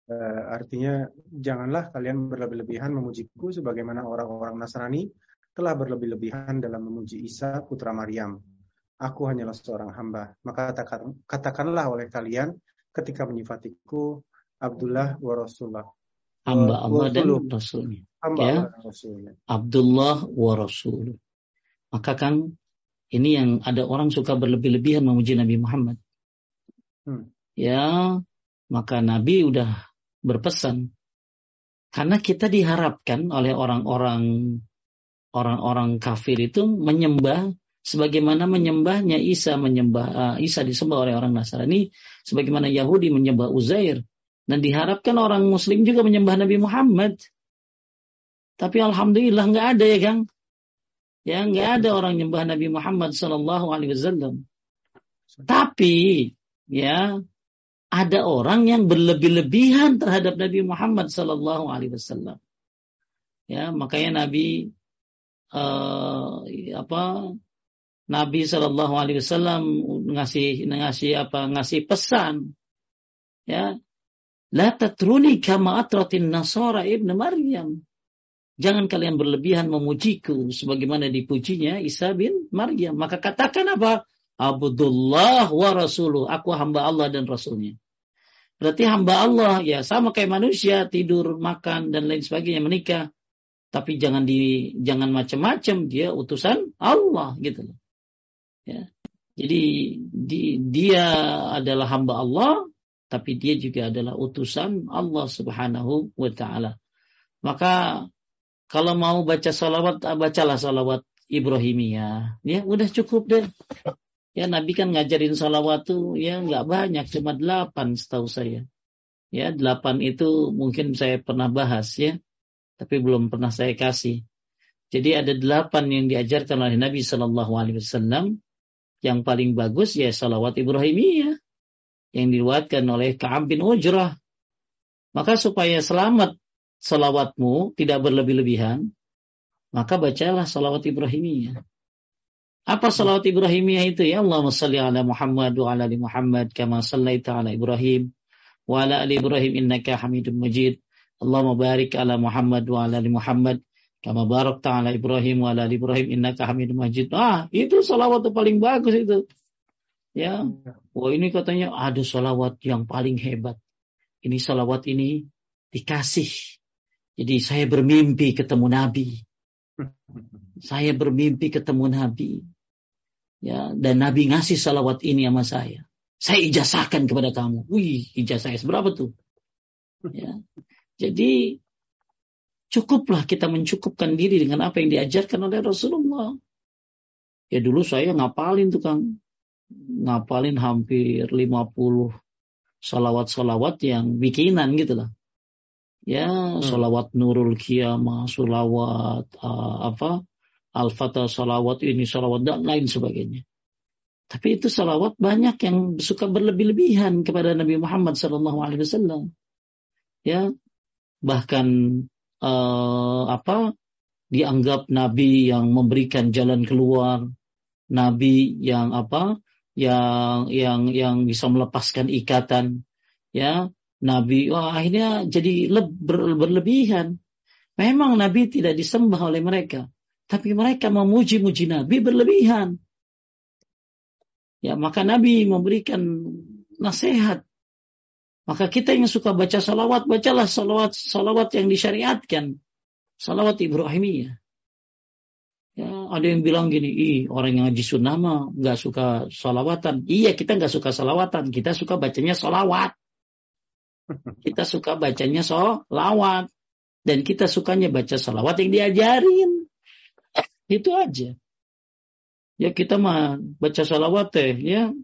S2: Uh, artinya janganlah kalian berlebih-lebihan memujiku sebagaimana orang-orang Nasrani telah berlebih-lebihan dalam memuji Isa putra Maryam. Aku hanyalah seorang hamba. Maka katakanlah oleh kalian ketika menyifatiku Abdullah wa Rasulullah
S1: hamba Allah dan Rasulnya.
S2: Hamba
S1: ya.
S2: Allah dan Rasulnya.
S1: Abdullah wa Rasul. Maka kan ini yang ada orang suka berlebih-lebihan memuji Nabi Muhammad. Hmm. Ya, maka Nabi udah berpesan. Karena kita diharapkan oleh orang-orang orang-orang kafir itu menyembah sebagaimana menyembahnya Isa menyembah uh, Isa disembah oleh orang Nasrani sebagaimana Yahudi menyembah Uzair dan diharapkan orang muslim juga menyembah Nabi Muhammad. Tapi alhamdulillah nggak ada ya Kang. Ya nggak ada orang menyembah Nabi Muhammad Sallallahu Alaihi Wasallam. Tapi ya ada orang yang berlebih-lebihan terhadap Nabi Muhammad Sallallahu Alaihi Wasallam. Ya makanya Nabi uh, apa Nabi Sallallahu Alaihi Wasallam ngasih ngasih apa ngasih pesan ya La tatruni kama atratin nasara ibn Maryam. Jangan kalian berlebihan memujiku sebagaimana dipujinya Isa bin Maryam. Maka katakan apa? Abdullah wa rasuluh. Aku hamba Allah dan rasulnya. Berarti hamba Allah ya sama kayak manusia tidur, makan dan lain sebagainya menikah. Tapi jangan di jangan macam-macam dia utusan Allah gitu loh. Ya. Jadi di, dia adalah hamba Allah, tapi dia juga adalah utusan Allah Subhanahu wa taala. Maka kalau mau baca salawat, bacalah salawat Ibrahimiyah. Ya, udah cukup deh. Ya, Nabi kan ngajarin salawat tuh ya nggak banyak, cuma delapan setahu saya. Ya, delapan itu mungkin saya pernah bahas ya, tapi belum pernah saya kasih. Jadi ada delapan yang diajarkan oleh Nabi Shallallahu Alaihi Wasallam. Yang paling bagus ya salawat Ibrahimiyah yang diriwayatkan oleh Ka'ab bin Ujrah. Maka supaya selamat salawatmu tidak berlebih-lebihan, maka bacalah salawat Ibrahimiyah. Apa salawat Ibrahimiyah itu ya? Allahumma salli ala Muhammad wa ala ali Muhammad kama sallaita ala Ibrahim wa ala ali Ibrahim innaka Hamidum Majid. Allahumma barik ala Muhammad wa ala ali Muhammad kama barakta ala Ibrahim wa ala ali Ibrahim innaka Hamidum Majid. Ah, itu salawat paling bagus itu. Ya, wah ini katanya ada salawat yang paling hebat. Ini salawat ini dikasih. Jadi saya bermimpi ketemu Nabi. Saya bermimpi ketemu Nabi. Ya, dan Nabi ngasih salawat ini sama saya. Saya ijazahkan kepada kamu. Wih, ijazah saya seberapa tuh? Ya. Jadi cukuplah kita mencukupkan diri dengan apa yang diajarkan oleh Rasulullah. Ya dulu saya ngapalin tuh Kang ngapalin hampir 50 salawat-salawat yang bikinan gitu lah. Ya, hmm. salawat Nurul Kiamah, salawat uh, apa, Al-Fatah salawat ini, salawat dan lain sebagainya. Tapi itu salawat banyak yang suka berlebih-lebihan kepada Nabi Muhammad Wasallam. Ya, bahkan uh, apa dianggap Nabi yang memberikan jalan keluar, Nabi yang apa yang yang yang bisa melepaskan ikatan ya nabi wah akhirnya jadi ber, berlebihan memang nabi tidak disembah oleh mereka tapi mereka memuji-muji nabi berlebihan ya maka nabi memberikan nasihat maka kita yang suka baca salawat bacalah salawat salawat yang disyariatkan salawat Ibrahimiyah Ya, ada yang bilang gini, ih orang yang ngaji sunnah mah nggak suka salawatan. Iya kita nggak suka salawatan, kita suka bacanya salawat. Kita suka bacanya salawat. Dan kita sukanya baca salawat yang diajarin. Itu aja. Ya kita mah baca salawat teh ya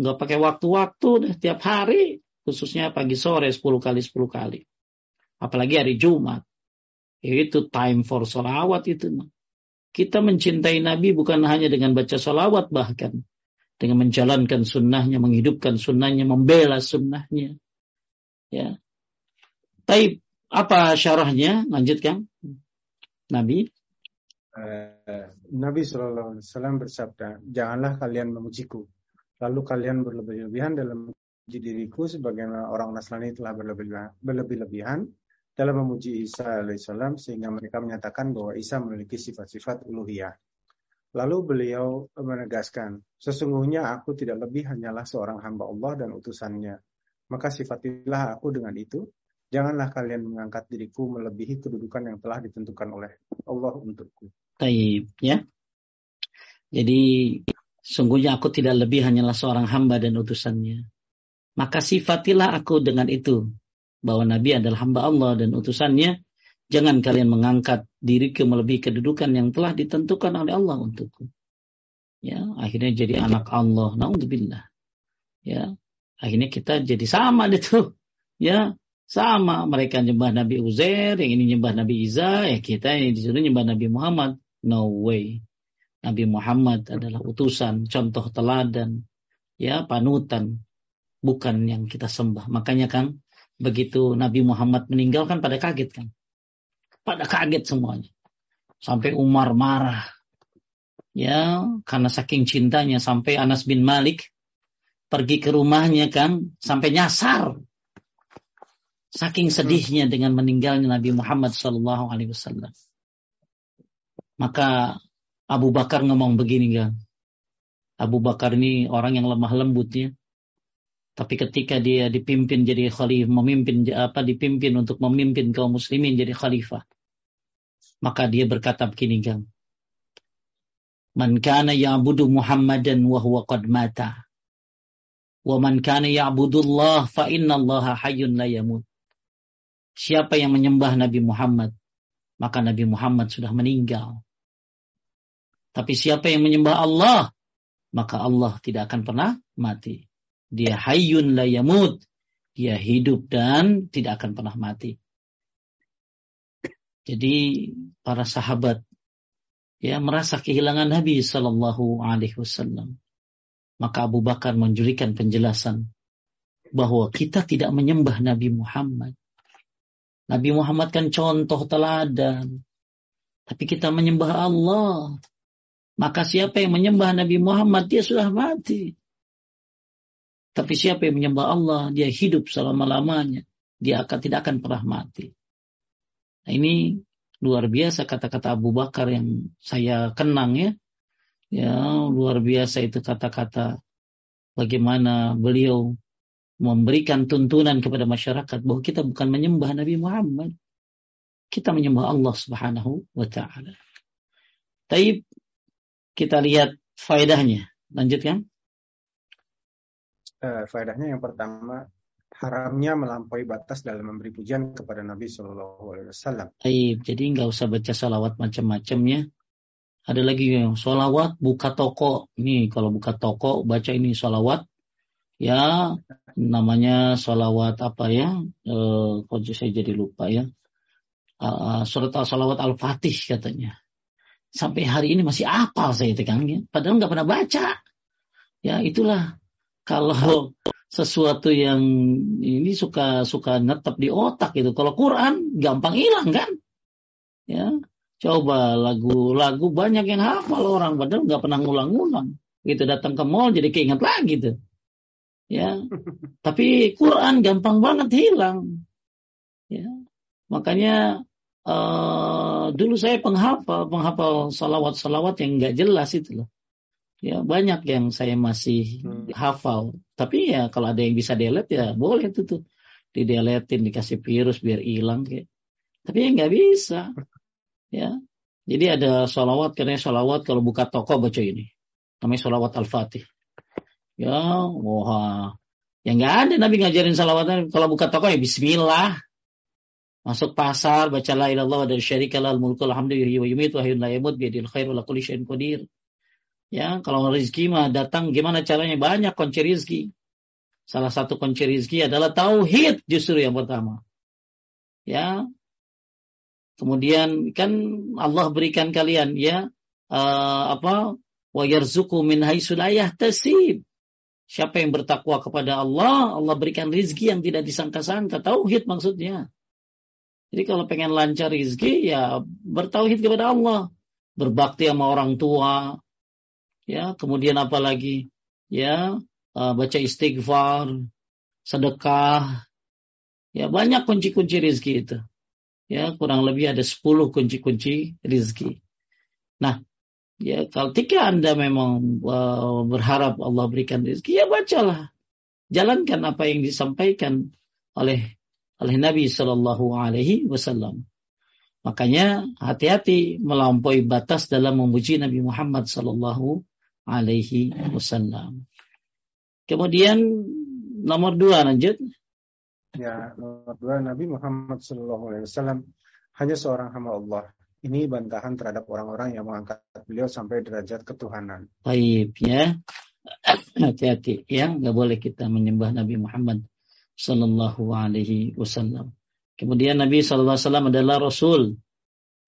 S1: nggak pakai waktu-waktu deh tiap hari khususnya pagi sore 10 kali 10 kali apalagi hari Jumat itu time for salawat itu kita mencintai Nabi bukan hanya dengan baca salawat bahkan. Dengan menjalankan sunnahnya, menghidupkan sunnahnya, membela sunnahnya. Ya. Tapi apa syarahnya? Lanjutkan. Nabi.
S2: Uh, Nabi SAW bersabda, janganlah kalian memujiku. Lalu kalian berlebih-lebihan dalam memuji diriku sebagaimana orang Nasrani telah berlebih-lebihan dalam memuji Isa alaihissalam sehingga mereka menyatakan bahwa Isa memiliki sifat-sifat uluhiyah. Lalu beliau menegaskan, sesungguhnya aku tidak lebih hanyalah seorang hamba Allah dan utusannya. Maka sifatilah aku dengan itu. Janganlah kalian mengangkat diriku melebihi kedudukan yang telah ditentukan oleh Allah untukku.
S1: Taib, ya. Jadi sungguhnya aku tidak lebih hanyalah seorang hamba dan utusannya. Maka sifatilah aku dengan itu bahwa Nabi adalah hamba Allah dan utusannya, jangan kalian mengangkat diri ke melebihi kedudukan yang telah ditentukan oleh Allah untukku. Ya, akhirnya jadi anak Allah. Nauzubillah. Ya, akhirnya kita jadi sama itu. Ya, sama mereka nyembah Nabi Uzair, yang ini nyembah Nabi Isa, ya kita yang disuruh nyembah Nabi Muhammad. No way. Nabi Muhammad adalah utusan, contoh teladan, ya panutan, bukan yang kita sembah. Makanya kan begitu Nabi Muhammad meninggal kan pada kaget kan. Pada kaget semuanya. Sampai Umar marah. Ya, karena saking cintanya sampai Anas bin Malik pergi ke rumahnya kan sampai nyasar. Saking sedihnya dengan meninggalnya Nabi Muhammad sallallahu alaihi wasallam. Maka Abu Bakar ngomong begini kan. Abu Bakar ini orang yang lemah lembutnya. Tapi ketika dia dipimpin jadi khalifah, memimpin apa dipimpin untuk memimpin kaum muslimin jadi khalifah, maka dia berkata begini kan. Man kana ya'budu Muhammadan wa huwa qad mata. Wa man kana ya'budullah fa inna Allah hayyun la yamut. Siapa yang menyembah Nabi Muhammad, maka Nabi Muhammad sudah meninggal. Tapi siapa yang menyembah Allah, maka Allah tidak akan pernah mati. Dia hayyun la yamut. Dia hidup dan tidak akan pernah mati. Jadi para sahabat ya merasa kehilangan Nabi Shallallahu Alaihi Wasallam. Maka Abu Bakar menjurikan penjelasan bahwa kita tidak menyembah Nabi Muhammad. Nabi Muhammad kan contoh teladan. Tapi kita menyembah Allah. Maka siapa yang menyembah Nabi Muhammad dia sudah mati. Tapi siapa yang menyembah Allah, dia hidup selama-lamanya. Dia akan tidak akan pernah mati. Nah, ini luar biasa kata-kata Abu Bakar yang saya kenang ya. Ya, luar biasa itu kata-kata bagaimana beliau memberikan tuntunan kepada masyarakat bahwa kita bukan menyembah Nabi Muhammad. Kita menyembah Allah Subhanahu wa taala. Tapi kita lihat faedahnya. Lanjutkan
S2: uh, faedahnya yang pertama haramnya melampaui batas dalam memberi pujian kepada Nabi Shallallahu Alaihi Wasallam.
S1: Jadi nggak usah baca salawat macam-macamnya. Ada lagi yang salawat buka toko. Ini kalau buka toko baca ini salawat. Ya namanya salawat apa ya? Eh, kok saya jadi lupa ya. Uh, surat salawat al-fatih katanya. Sampai hari ini masih apa saya tegangnya. Padahal nggak pernah baca. Ya itulah kalau sesuatu yang ini suka suka netap di otak gitu. Kalau Quran gampang hilang kan? Ya, coba lagu-lagu banyak yang hafal orang padahal nggak pernah ngulang-ngulang. Gitu datang ke mall jadi keinget lagi tuh. Ya, tapi Quran gampang banget hilang. Ya, makanya uh, dulu saya penghafal penghafal salawat-salawat yang nggak jelas itu loh. Ya banyak yang saya masih hmm. hafal. Tapi ya kalau ada yang bisa delete ya boleh tuh tuh. Dideletin, dikasih virus biar hilang kayak. Tapi ya nggak bisa. Ya. Jadi ada sholawat, karena sholawat kalau buka toko baca ini. Namanya sholawat Al-Fatih. Ya, wah. Ya nggak ada Nabi ngajarin salawatan. Kalau buka toko ya Bismillah. Masuk pasar, baca la ilallah dari syarika al mulku alhamdulillah wa yumit wa la yamut biadil khair wa kulli syai'in qadir. Ya, kalau rezeki mah datang gimana caranya? Banyak kunci rezeki. Salah satu kunci rezeki adalah tauhid justru yang pertama. Ya. Kemudian kan Allah berikan kalian ya uh, apa wa yarzuqu min haitsu la yahtasib. Siapa yang bertakwa kepada Allah, Allah berikan rizki yang tidak disangka-sangka. Tauhid maksudnya. Jadi kalau pengen lancar rizki, ya bertauhid kepada Allah. Berbakti sama orang tua. Ya, kemudian apa lagi? Ya, uh, baca istighfar, sedekah. Ya, banyak kunci-kunci rizki itu. Ya, kurang lebih ada 10 kunci-kunci rizki. Nah, Ya, kalau ketika Anda memang uh, berharap Allah berikan rezeki, ya bacalah. Jalankan apa yang disampaikan oleh oleh Nabi Shallallahu Alaihi Wasallam. Makanya hati-hati melampaui batas dalam memuji Nabi Muhammad Shallallahu Alaihi Wasallam. Kemudian nomor dua lanjut.
S2: Ya, nomor dua Nabi Muhammad Shallallahu Alaihi Wasallam hanya seorang hamba Allah ini bantahan terhadap orang-orang yang mengangkat beliau sampai derajat ketuhanan.
S1: Baik ya. Hati-hati ya, nggak boleh kita menyembah Nabi Muhammad Sallallahu Alaihi Wasallam. Kemudian Nabi Sallallahu Alaihi Wasallam adalah Rasul.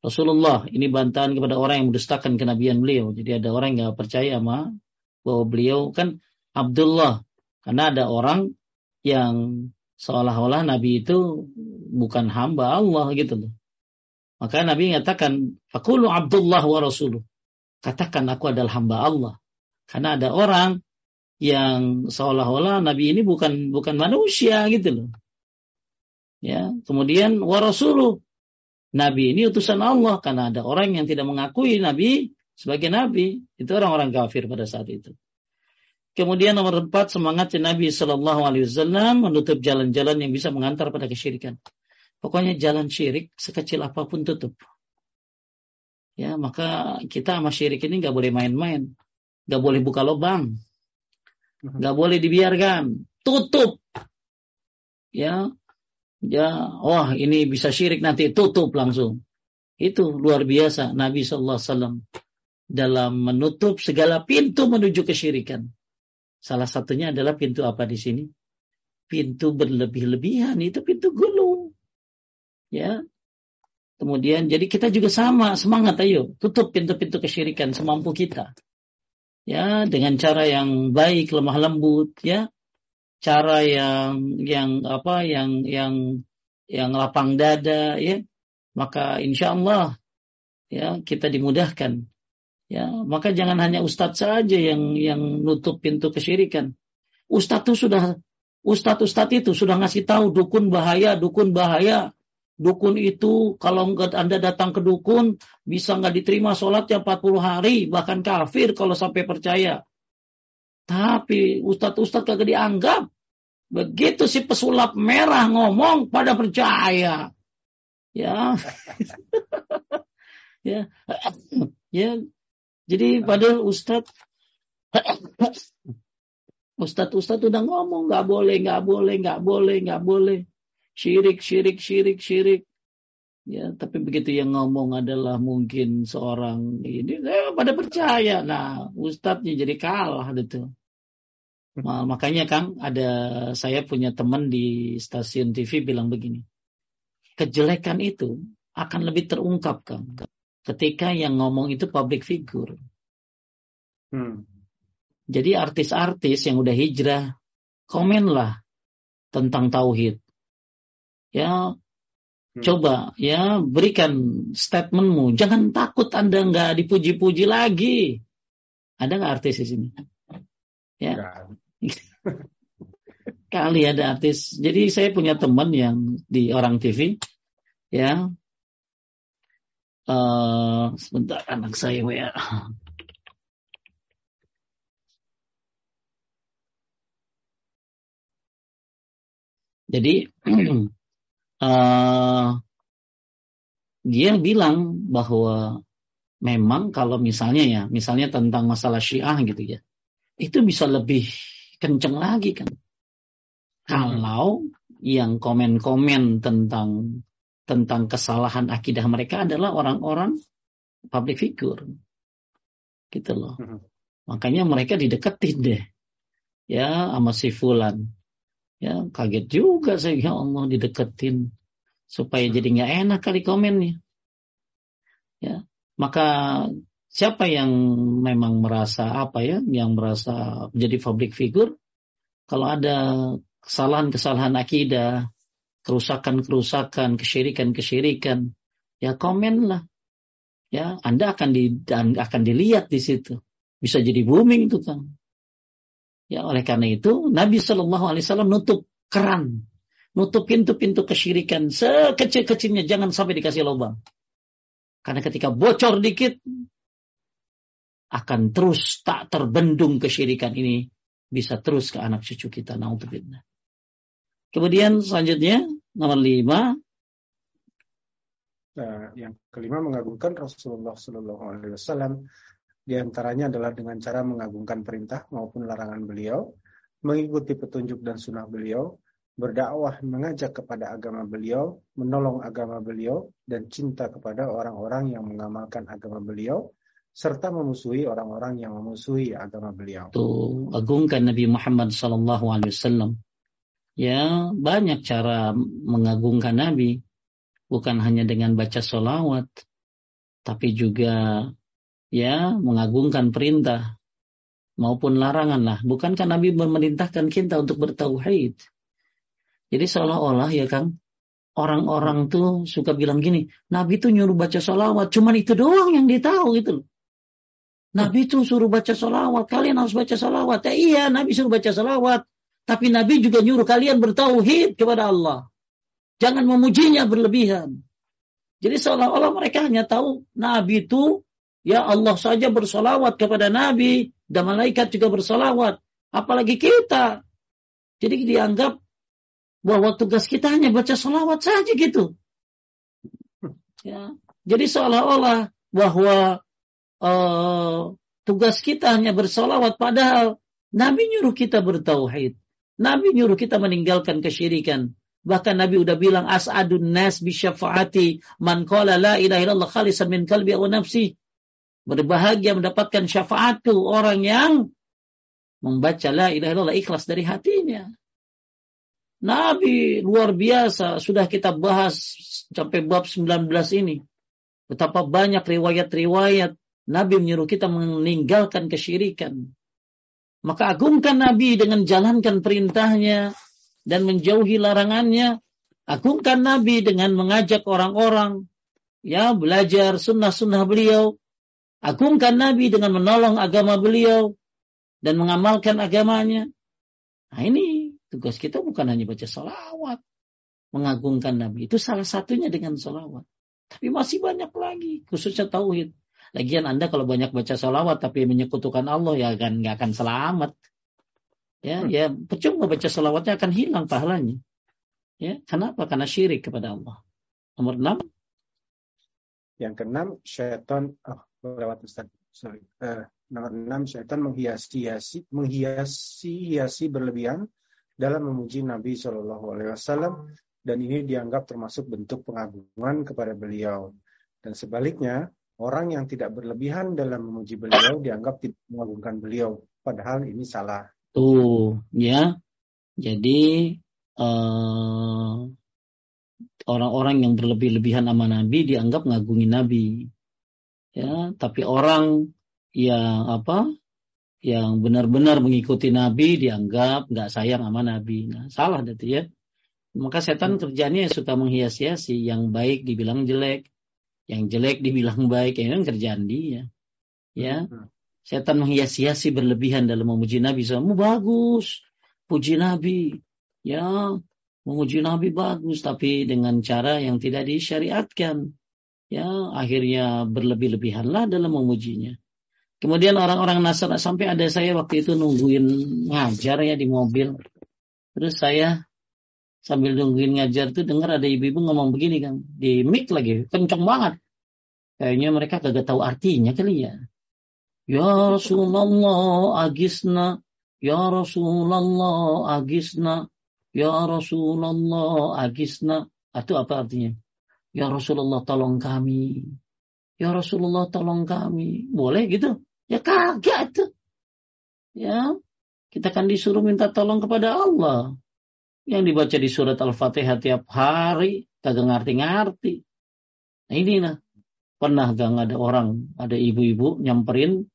S1: Rasulullah ini bantahan kepada orang yang mendustakan kenabian beliau. Jadi ada orang yang nggak percaya sama bahwa beliau kan Abdullah. Karena ada orang yang seolah-olah Nabi itu bukan hamba Allah gitu loh. Maka Nabi mengatakan, Fakulu Abdullah wa Rasuluh. Katakan aku adalah hamba Allah. Karena ada orang yang seolah-olah Nabi ini bukan bukan manusia gitu loh. Ya, kemudian wa Rasuluh. Nabi ini utusan Allah karena ada orang yang tidak mengakui Nabi sebagai Nabi. Itu orang-orang kafir pada saat itu. Kemudian nomor empat semangat Nabi Shallallahu Alaihi Wasallam menutup jalan-jalan yang bisa mengantar pada kesyirikan. Pokoknya jalan syirik sekecil apa pun tutup. Ya, maka kita sama syirik ini nggak boleh main-main. Nggak boleh buka lubang. Nggak boleh dibiarkan. Tutup. Ya, ya, wah ini bisa syirik nanti tutup langsung. Itu luar biasa Nabi Shallallahu Alaihi Wasallam dalam menutup segala pintu menuju kesyirikan. Salah satunya adalah pintu apa di sini? Pintu berlebih-lebihan itu pintu gulung ya. Kemudian jadi kita juga sama semangat ayo. Tutup pintu-pintu kesyirikan semampu kita. Ya dengan cara yang baik lemah lembut ya. Cara yang yang apa yang yang yang lapang dada ya. Maka insya Allah ya kita dimudahkan. Ya maka jangan hanya ustadz saja yang yang nutup pintu kesyirikan. Ustadz itu sudah ustadz ustadz itu sudah ngasih tahu dukun bahaya dukun bahaya Dukun itu kalau Anda datang ke dukun bisa nggak diterima sholatnya 40 hari bahkan kafir kalau sampai percaya. Tapi ustadz-ustadz kagak dianggap. Begitu si pesulap merah ngomong pada percaya. Ya. ya. ya. Jadi pada ustadz Ustadz-ustadz udah ngomong nggak boleh, nggak boleh, nggak boleh, nggak boleh syirik, syirik, syirik, syirik. Ya, tapi begitu yang ngomong adalah mungkin seorang ini, eh, pada percaya. Nah, ustadznya jadi kalah gitu. Nah, makanya Kang, ada saya punya teman di stasiun TV bilang begini. Kejelekan itu akan lebih terungkap Kang. Ketika yang ngomong itu public figure. Hmm. Jadi artis-artis yang udah hijrah, komenlah tentang tauhid ya hmm. coba ya berikan statementmu. Jangan takut anda nggak dipuji-puji lagi. Ada nggak artis di sini? Ya. Kali ada artis. Jadi saya punya teman yang di orang TV ya. Uh, sebentar anak saya ya. Jadi uh, dia bilang bahwa memang kalau misalnya ya, misalnya tentang masalah Syiah gitu ya, itu bisa lebih kenceng lagi kan. Kalau yang komen-komen tentang tentang kesalahan akidah mereka adalah orang-orang public figure. Gitu loh. Hmm. Makanya mereka dideketin deh. Ya, sama si Fulan. Ya, kaget juga saya, ya Allah dideketin. Supaya jadi nggak enak kali komennya. Ya, maka siapa yang memang merasa apa ya, yang merasa menjadi public figure, kalau ada kesalahan-kesalahan akidah, kerusakan-kerusakan, kesyirikan-kesyirikan, ya komen lah. Ya, Anda akan di akan dilihat di situ. Bisa jadi booming itu kan. Ya, oleh karena itu Nabi Shallallahu Alaihi Wasallam nutup keran, nutup pintu-pintu kesyirikan sekecil-kecilnya, jangan sampai dikasih lubang. Karena ketika bocor dikit, akan terus tak terbendung kesyirikan ini bisa terus ke anak cucu kita. Naudzubillah. Kemudian selanjutnya nomor lima.
S2: Nah, yang kelima mengagungkan Rasulullah Shallallahu Alaihi Wasallam di antaranya adalah dengan cara mengagungkan perintah maupun larangan beliau, mengikuti petunjuk dan sunnah beliau, berdakwah mengajak kepada agama beliau, menolong agama beliau, dan cinta kepada orang-orang yang mengamalkan agama beliau, serta memusuhi orang-orang yang memusuhi agama beliau.
S1: Tuh, agungkan Nabi Muhammad Wasallam. Ya, banyak cara mengagungkan Nabi. Bukan hanya dengan baca solawat, tapi juga ya mengagungkan perintah maupun larangan lah. Bukankah Nabi memerintahkan kita untuk bertauhid? Jadi seolah-olah ya Kang, orang-orang tuh suka bilang gini, Nabi tuh nyuruh baca sholawat, cuman itu doang yang dia tahu gitu Nabi tuh suruh baca sholawat, kalian harus baca sholawat. Ya, iya, Nabi suruh baca sholawat. Tapi Nabi juga nyuruh kalian bertauhid kepada Allah. Jangan memujinya berlebihan. Jadi seolah-olah mereka hanya tahu Nabi itu, ya Allah saja bersolawat kepada Nabi, dan malaikat juga bersolawat. Apalagi kita. Jadi dianggap bahwa tugas kita hanya baca salawat saja gitu. Ya. Jadi seolah-olah bahwa uh, tugas kita hanya bersolawat padahal Nabi nyuruh kita bertauhid. Nabi nyuruh kita meninggalkan kesyirikan. Bahkan Nabi udah bilang as'adun nas bi syafaati man qala la ilaha illallah khalisan min qalbi wa nafsi. Berbahagia mendapatkan syafaatku orang yang membaca la ilaha illallah ikhlas dari hatinya. Nabi luar biasa, sudah kita bahas sampai bab 19 ini. Betapa banyak riwayat-riwayat Nabi menyuruh kita meninggalkan kesyirikan. Maka agungkan Nabi dengan jalankan perintahnya dan menjauhi larangannya. Agungkan Nabi dengan mengajak orang-orang ya belajar sunnah-sunnah beliau. Agungkan Nabi dengan menolong agama beliau dan mengamalkan agamanya. Nah ini Tugas kita bukan hanya baca salawat. Mengagungkan Nabi. Itu salah satunya dengan salawat. Tapi masih banyak lagi. Khususnya tauhid. Lagian Anda kalau banyak baca salawat tapi menyekutukan Allah ya akan nggak akan selamat. Ya, hmm. ya percuma baca salawatnya akan hilang pahalanya. Ya, kenapa? Karena syirik kepada Allah. Nomor enam.
S2: Yang keenam, syaitan, oh, lewat Ustaz. Sorry. Uh, nomor enam, syaitan menghiasi-hiasi, menghiasi-hiasi berlebihan dalam memuji Nabi Shallallahu Alaihi Wasallam dan ini dianggap termasuk bentuk pengagungan kepada beliau. Dan sebaliknya, orang yang tidak berlebihan dalam memuji beliau dianggap tidak mengagungkan beliau, padahal ini salah.
S1: Tuh, ya. Jadi eh, orang-orang yang berlebih-lebihan sama Nabi dianggap ngagungi Nabi. Ya, tapi orang yang apa yang benar-benar mengikuti Nabi dianggap nggak sayang sama Nabi. Nah, salah berarti ya. Maka setan kerjanya suka menghias-hiasi. Yang baik dibilang jelek, yang jelek dibilang baik. Ini kan kerjaan dia. Ya, setan menghias-hiasi berlebihan dalam memuji Nabi. Kamu bagus, puji Nabi. Ya, memuji Nabi bagus, tapi dengan cara yang tidak disyariatkan. Ya, akhirnya berlebih-lebihanlah dalam memujinya. Kemudian orang-orang Nasrani sampai ada saya waktu itu nungguin ngajar ya di mobil. Terus saya sambil nungguin ngajar tuh dengar ada ibu-ibu ngomong begini kan di mic lagi kenceng banget. Kayaknya mereka kagak tahu artinya kali ya. Ya Rasulullah agisna. Ya Rasulullah agisna. Ya Rasulullah agisna. Itu apa artinya? Ya Rasulullah tolong kami. Ya Rasulullah tolong kami. Boleh gitu? Ya kagak itu. Ya, kita kan disuruh minta tolong kepada Allah. Yang dibaca di surat Al-Fatihah tiap hari, kagak ngerti-ngerti. Nah ini nah, pernah gak ada orang, ada ibu-ibu nyamperin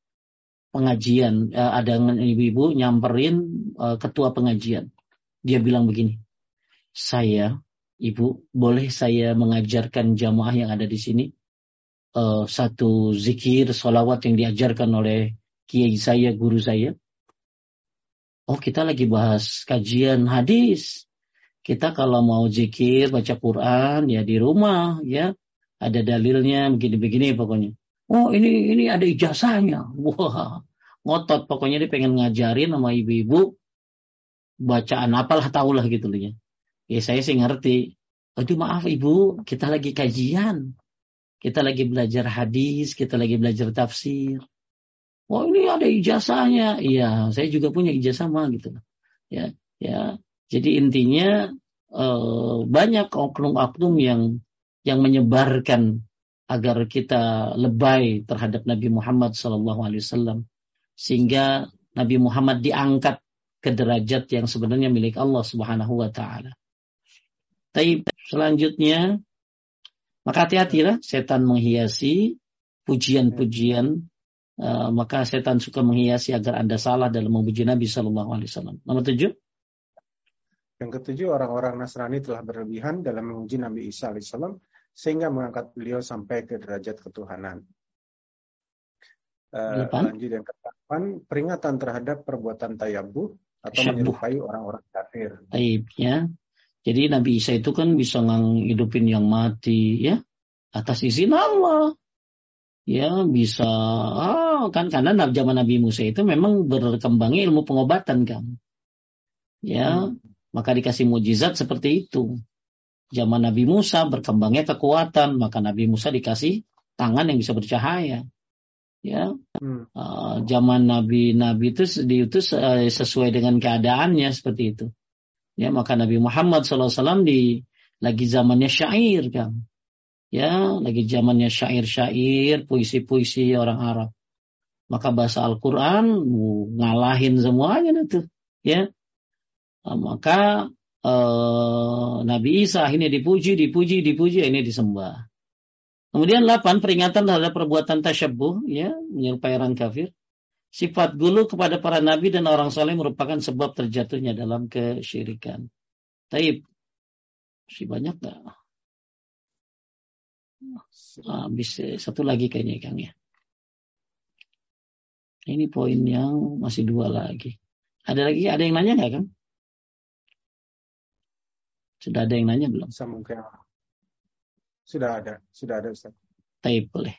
S1: pengajian, eh, ada ibu-ibu nyamperin eh, ketua pengajian. Dia bilang begini, saya, ibu, boleh saya mengajarkan jamaah yang ada di sini? uh, satu zikir, solawat yang diajarkan oleh kiai saya, guru saya. Oh kita lagi bahas kajian hadis. Kita kalau mau zikir, baca Quran ya di rumah ya. Ada dalilnya begini-begini pokoknya. Oh ini ini ada ijazahnya. Wah ngotot pokoknya dia pengen ngajarin sama ibu-ibu bacaan apalah tahulah gitu loh ya. Ya saya sih ngerti. Aduh maaf ibu, kita lagi kajian. Kita lagi belajar hadis, kita lagi belajar tafsir. Oh ini ada ijazahnya. Iya, saya juga punya ijazah mah gitu. Ya, ya. Jadi intinya eh, banyak oknum-oknum yang yang menyebarkan agar kita lebay terhadap Nabi Muhammad SAW sehingga Nabi Muhammad diangkat ke derajat yang sebenarnya milik Allah Subhanahu wa taala. Tapi selanjutnya maka hati-hatilah setan menghiasi pujian-pujian uh, maka setan suka menghiasi agar Anda salah dalam memuji Nabi Shallallahu alaihi wasallam. Nomor tujuh.
S2: Yang ketujuh, orang-orang Nasrani telah berlebihan dalam memuji Nabi Isa alaihissalam sehingga mengangkat beliau sampai ke derajat ketuhanan. Uh, lanjut yang kedelapan, peringatan terhadap perbuatan tayabuh atau Syabuh. menyerupai orang-orang kafir.
S1: Taib, ya. Jadi Nabi Isa itu kan bisa ngidupin yang mati ya atas izin Allah. Ya bisa oh, kan karena zaman Nabi Musa itu memang berkembangnya ilmu pengobatan kan. Ya, hmm. maka dikasih mujizat seperti itu. Zaman Nabi Musa berkembangnya kekuatan, maka Nabi Musa dikasih tangan yang bisa bercahaya. Ya, hmm. uh, zaman Nabi Nabi itu diutus uh, sesuai dengan keadaannya seperti itu. Ya, maka Nabi Muhammad SAW di lagi zamannya syair kan. Ya, lagi zamannya syair-syair, puisi-puisi orang Arab. Maka bahasa Al-Quran ngalahin semuanya itu. Ya, nah, maka eh, Nabi Isa ini dipuji, dipuji, dipuji, ini disembah. Kemudian 8 peringatan terhadap perbuatan tasyabuh, ya, menyerupai orang kafir. Sifat gulu kepada para nabi dan orang soleh merupakan sebab terjatuhnya dalam kesyirikan. Taib. Masih banyak gak? Ah, bisa satu lagi kayaknya Kang ya. Ini poin yang masih dua lagi. Ada lagi? Ada yang nanya nggak Kang? Sudah ada yang nanya belum?
S2: Mungkin. Sudah ada, sudah ada Ustaz.
S1: Taib boleh.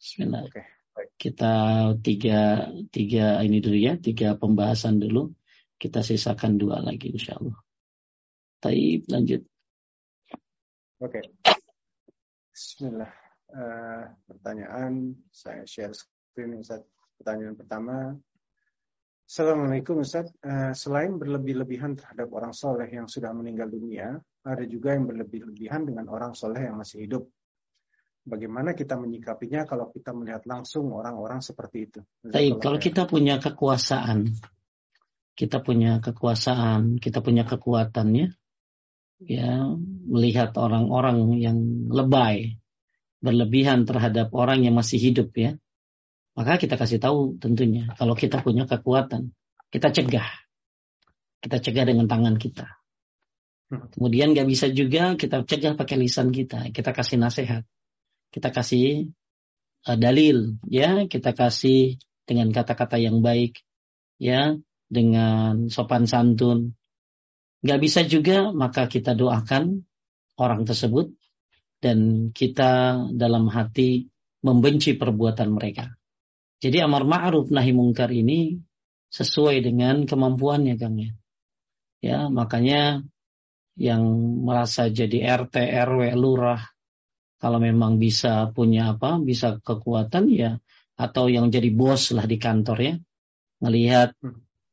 S1: Bismillah. Oke. Okay. Kita tiga, tiga ini dulu ya, tiga pembahasan dulu. Kita sisakan dua lagi insya Allah. Taib lanjut.
S2: Oke. Okay. Bismillah. Uh, pertanyaan saya share screen Ustaz. Pertanyaan pertama. Assalamualaikum Ustaz. Uh, selain berlebih-lebihan terhadap orang soleh yang sudah meninggal dunia, ada juga yang berlebih-lebihan dengan orang soleh yang masih hidup. Bagaimana kita menyikapinya kalau kita melihat langsung orang-orang seperti itu?
S1: Baik, kalau kita punya kekuasaan, kita punya kekuasaan, kita punya kekuatannya, ya melihat orang-orang yang lebay, berlebihan terhadap orang yang masih hidup ya, maka kita kasih tahu tentunya kalau kita punya kekuatan, kita cegah, kita cegah dengan tangan kita. Hmm. Kemudian nggak bisa juga kita cegah pakai lisan kita, kita kasih nasihat kita kasih uh, dalil ya. Kita kasih dengan kata-kata yang baik ya. Dengan sopan santun. Nggak bisa juga maka kita doakan orang tersebut. Dan kita dalam hati membenci perbuatan mereka. Jadi amar ma'ruf nahi mungkar ini sesuai dengan kemampuannya Kang ya. Ya makanya yang merasa jadi RT RW lurah kalau memang bisa punya apa, bisa kekuatan ya, atau yang jadi bos lah di kantor ya, ngelihat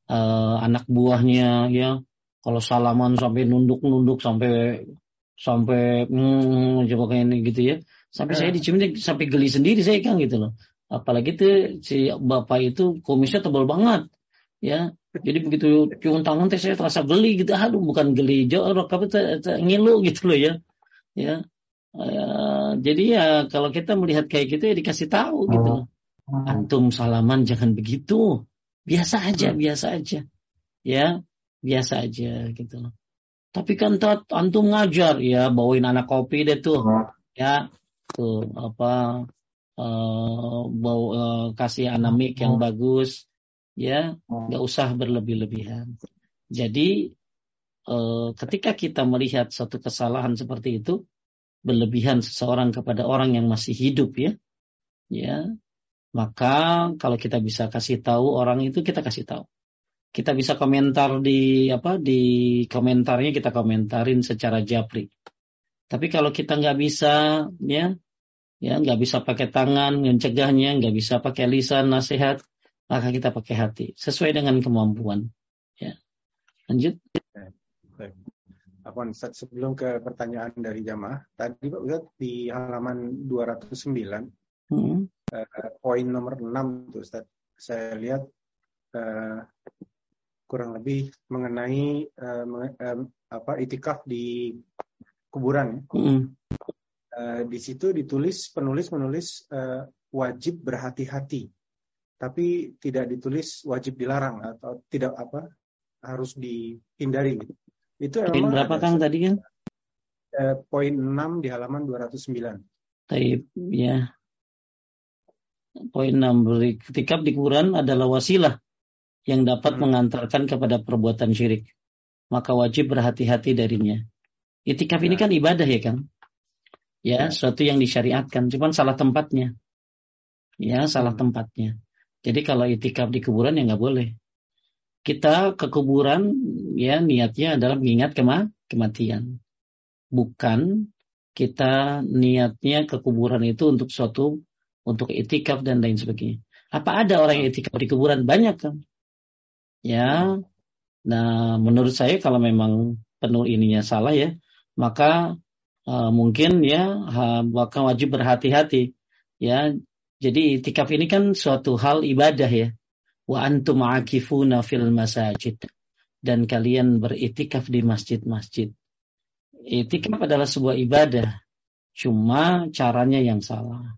S1: uh, anak buahnya ya, kalau salaman sampai nunduk-nunduk sampai sampai hmm, coba kayak ini gitu ya, sampai saya dicium sampai geli sendiri saya kan gitu loh. Apalagi tuh si bapak itu komisnya tebal banget ya. Jadi begitu cium tangan teh saya terasa geli gitu. Aduh bukan geli jorok tapi ngilu gitu loh ya. Ya Uh, jadi ya kalau kita melihat kayak gitu ya dikasih tahu gitu. Hmm. Antum salaman jangan begitu. Biasa aja, hmm. biasa aja. Ya, biasa aja gitu. Tapi kan tat, antum ngajar ya bawain anak kopi deh tuh. Hmm. Ya, tuh apa uh, bau uh, kasih anamik yang bagus ya nggak usah berlebih-lebihan jadi uh, ketika kita melihat satu kesalahan seperti itu berlebihan seseorang kepada orang yang masih hidup ya. Ya. Maka kalau kita bisa kasih tahu orang itu kita kasih tahu. Kita bisa komentar di apa di komentarnya kita komentarin secara japri. Tapi kalau kita nggak bisa ya ya nggak bisa pakai tangan mencegahnya nggak bisa pakai lisan nasihat maka kita pakai hati. Sesuai dengan kemampuan. Ya. Lanjut
S2: Afwan Ustaz, sebelum ke pertanyaan dari jamaah, tadi Pak Ustaz di halaman 209, hmm. uh, poin nomor 6 tuh Ustaz, saya lihat uh, kurang lebih mengenai uh, menge uh, apa itikaf di kuburan. Hmm. Uh, di situ ditulis penulis menulis uh, wajib berhati-hati, tapi tidak ditulis wajib dilarang atau tidak apa harus dihindari gitu.
S1: Itu poin berapa Kang tadi kan?
S2: Eh, poin 6 di halaman 209.
S1: Taib, ya. Poin 6 ketika di Quran adalah wasilah yang dapat hmm. mengantarkan kepada perbuatan syirik. Maka wajib berhati-hati darinya. Itikaf ya. ini kan ibadah ya Kang? Ya, ya, suatu yang disyariatkan, cuman salah tempatnya. Ya, salah hmm. tempatnya. Jadi kalau itikaf di kuburan ya nggak boleh kita ke kuburan ya niatnya adalah mengingat kema kematian. Bukan kita niatnya ke kuburan itu untuk suatu untuk itikaf dan lain sebagainya. Apa ada orang yang itikaf di kuburan? Banyak kan? Ya. Nah, menurut saya kalau memang penuh ininya salah ya, maka uh, mungkin ya maka wajib berhati-hati. Ya. Jadi itikaf ini kan suatu hal ibadah ya wa antum akifuna fil masajid dan kalian beritikaf di masjid-masjid. Itikaf adalah sebuah ibadah, cuma caranya yang salah.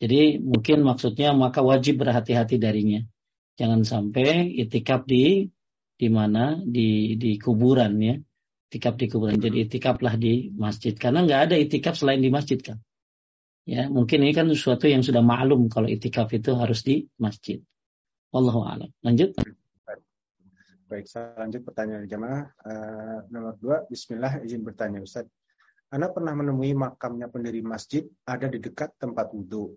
S1: Jadi mungkin maksudnya maka wajib berhati-hati darinya. Jangan sampai itikaf di di mana di di kuburan ya. Itikaf di kuburan. Jadi itikaflah di masjid karena nggak ada itikaf selain di masjid kan. Ya, mungkin ini kan sesuatu yang sudah maklum kalau itikaf itu harus di masjid. Wallahu a'lam. Lanjut.
S2: Baik, saya lanjut pertanyaan jemaah. Uh, nomor dua, Bismillah izin bertanya Ustaz. Anda pernah menemui makamnya pendiri masjid ada di dekat tempat wudhu.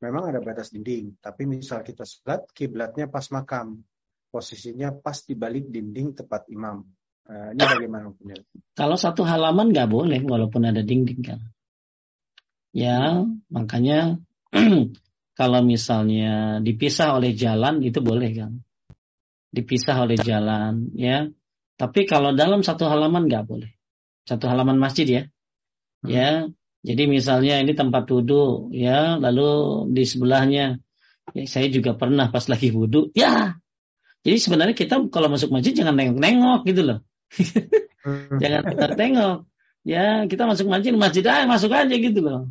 S2: Memang ada batas dinding, tapi misal kita sholat, kiblatnya pas makam. Posisinya pas di balik dinding tempat imam. Uh, ini bagaimana punya?
S1: Kalau satu halaman nggak boleh, walaupun ada dinding kan. Ya, makanya kalau misalnya dipisah oleh jalan itu boleh kan dipisah oleh jalan ya. Tapi kalau dalam satu halaman nggak boleh. Satu halaman masjid ya. Hmm. ya. Jadi misalnya ini tempat wudhu ya. Lalu di sebelahnya ya, saya juga pernah pas lagi wudhu ya. Jadi sebenarnya kita kalau masuk masjid jangan nengok-nengok gitu loh. Hmm. jangan kita tengok ya. Kita masuk masjid masjid aja masuk aja gitu loh.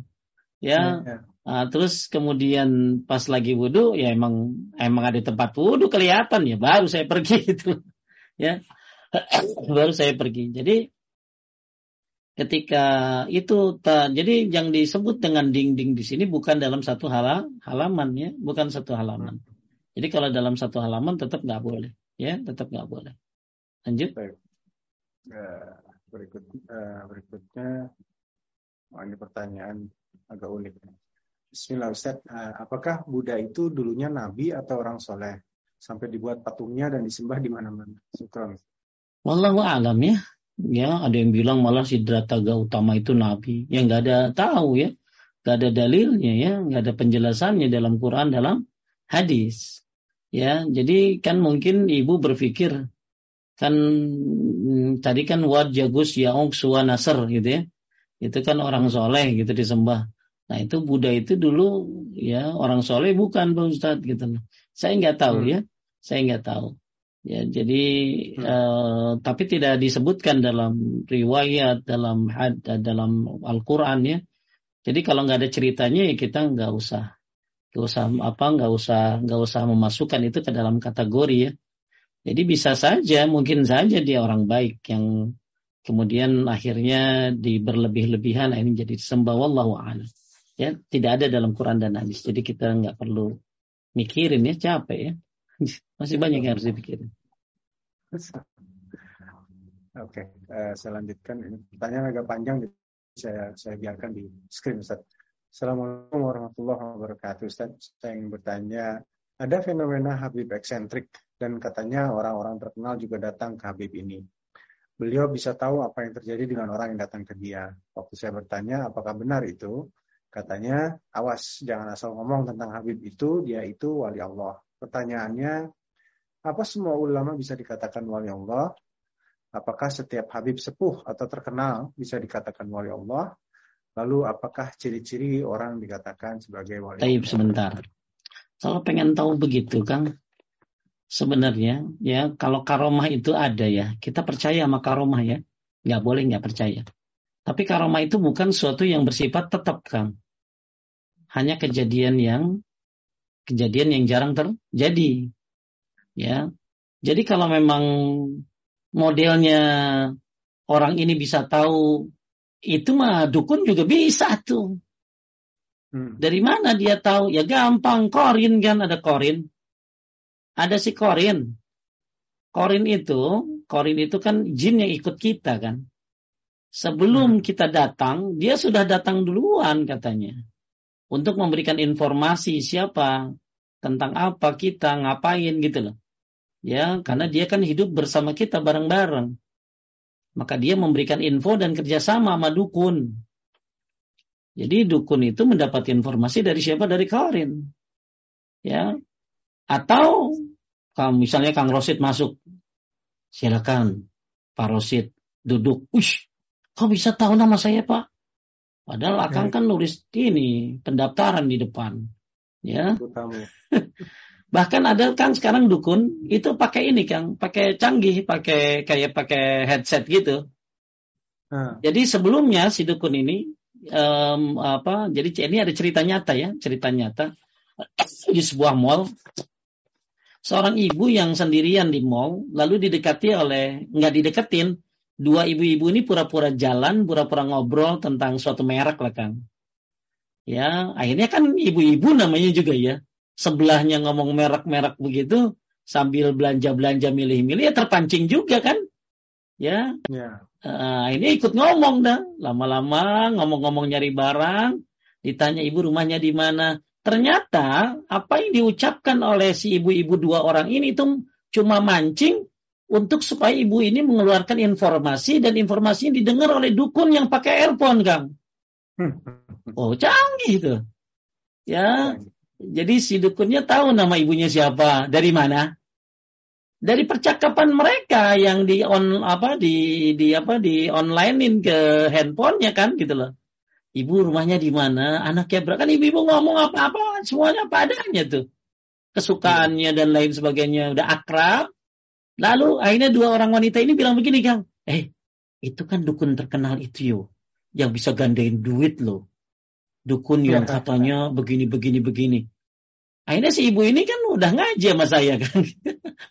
S1: Ya, ya. Uh, terus kemudian pas lagi wudhu ya emang emang ada tempat wudhu kelihatan ya baru saya pergi itu ya. Baru saya pergi. Jadi ketika itu ta, jadi yang disebut dengan dinding di sini bukan dalam satu hala, halaman ya. Bukan satu halaman. Jadi kalau dalam satu halaman tetap nggak boleh ya tetap nggak boleh. Lanjut. Baik.
S2: Uh, berikut uh, berikutnya oh, ini pertanyaan agak unik Bismillah Ustaz, eh, apakah Buddha itu dulunya nabi atau orang soleh? Sampai dibuat patungnya dan disembah di mana-mana. Syukran.
S1: Wallahu alam ya. Ya, ada yang bilang malah Siddhartha Gautama itu nabi. Ya nggak ada tahu ya. Gak ada dalilnya ya, gak ada penjelasannya dalam Quran, dalam hadis. Ya, jadi kan mungkin ibu berpikir kan hmm, tadi kan wad jagus yaung suwa nasr gitu ya. Itu kan orang soleh gitu disembah. Nah itu Buddha itu dulu ya orang soleh bukan Pak Ustadz gitu. Saya nggak tahu hmm. ya, saya nggak tahu. Ya, jadi hmm. uh, tapi tidak disebutkan dalam riwayat, dalam had, dalam Al-Qur'an ya. Jadi kalau nggak ada ceritanya ya kita nggak usah nggak usah apa nggak usah nggak usah memasukkan itu ke dalam kategori ya jadi bisa saja mungkin saja dia orang baik yang kemudian akhirnya diberlebih-lebihan ini jadi sembah wallahu a'lam ya tidak ada dalam Quran dan hadis. Jadi kita nggak perlu mikirin ya capek ya. Masih banyak yang harus dipikirin.
S2: Oke uh, saya lanjutkan. Ini pertanyaan agak panjang saya saya biarkan di screen Ustaz. Assalamualaikum warahmatullahi wabarakatuh. Ustaz, saya ingin bertanya, ada fenomena Habib eksentrik? Dan katanya orang-orang terkenal juga datang ke Habib ini. Beliau bisa tahu apa yang terjadi dengan orang yang datang ke dia. Waktu saya bertanya apakah benar itu, katanya awas jangan asal ngomong tentang Habib itu, dia itu wali Allah. Pertanyaannya, apa semua ulama bisa dikatakan wali Allah? Apakah setiap Habib sepuh atau terkenal bisa dikatakan wali Allah? Lalu apakah ciri-ciri orang dikatakan sebagai wali?
S1: Taib sebentar. Kalau pengen tahu begitu, Kang, sebenarnya ya kalau karomah itu ada ya, kita percaya sama karomah ya. Nggak boleh nggak percaya. Tapi karomah itu bukan suatu yang bersifat tetap, Kang. Hanya kejadian yang kejadian yang jarang terjadi. Ya. Jadi kalau memang modelnya orang ini bisa tahu itu mah dukun juga bisa tuh. Hmm. Dari mana dia tahu? Ya gampang, korin kan ada korin. Ada si korin. Korin itu, korin itu kan jin yang ikut kita kan. Sebelum hmm. kita datang, dia sudah datang duluan katanya. Untuk memberikan informasi siapa, tentang apa kita, ngapain gitu loh. Ya, karena dia kan hidup bersama kita bareng-bareng maka dia memberikan info dan kerjasama sama dukun. Jadi dukun itu mendapat informasi dari siapa? Dari Karin. Ya. Atau kalau misalnya Kang Rosid masuk, silakan Pak Rosid duduk. Ush, kok bisa tahu nama saya Pak? Padahal Akang kan nulis ini pendaftaran di depan. Ya. Bahkan ada kan sekarang dukun itu pakai ini Kang, pakai canggih, pakai kayak pakai headset gitu. Hmm. Jadi sebelumnya si dukun ini um, apa? Jadi ini ada cerita nyata ya, cerita nyata di sebuah mall. Seorang ibu yang sendirian di mall, lalu didekati oleh nggak dideketin, dua ibu-ibu ini pura-pura jalan, pura-pura ngobrol tentang suatu merek lah Kang. Ya, akhirnya kan ibu-ibu namanya juga ya sebelahnya ngomong merek-merek begitu sambil belanja-belanja milih-milih ya terpancing juga kan ya yeah. Ya. uh, ini ikut ngomong dah lama-lama ngomong-ngomong nyari barang ditanya ibu rumahnya di mana ternyata apa yang diucapkan oleh si ibu-ibu dua orang ini itu cuma mancing untuk supaya ibu ini mengeluarkan informasi dan informasi yang didengar oleh dukun yang pakai earphone kang oh canggih tuh ya jadi si dukunnya tahu nama ibunya siapa, dari mana? Dari percakapan mereka yang di on apa di di apa di onlinein ke handphonenya kan gitu loh. Ibu rumahnya di mana? Anaknya berapa? Kan ibu-ibu ngomong apa-apa semuanya apa adanya tuh. Kesukaannya dan lain sebagainya udah akrab. Lalu akhirnya dua orang wanita ini bilang begini, Kang. Eh, itu kan dukun terkenal itu yo. Yang bisa gandain duit loh dukun yang katanya begini begini begini. Akhirnya si ibu ini kan udah ngaji sama saya kan.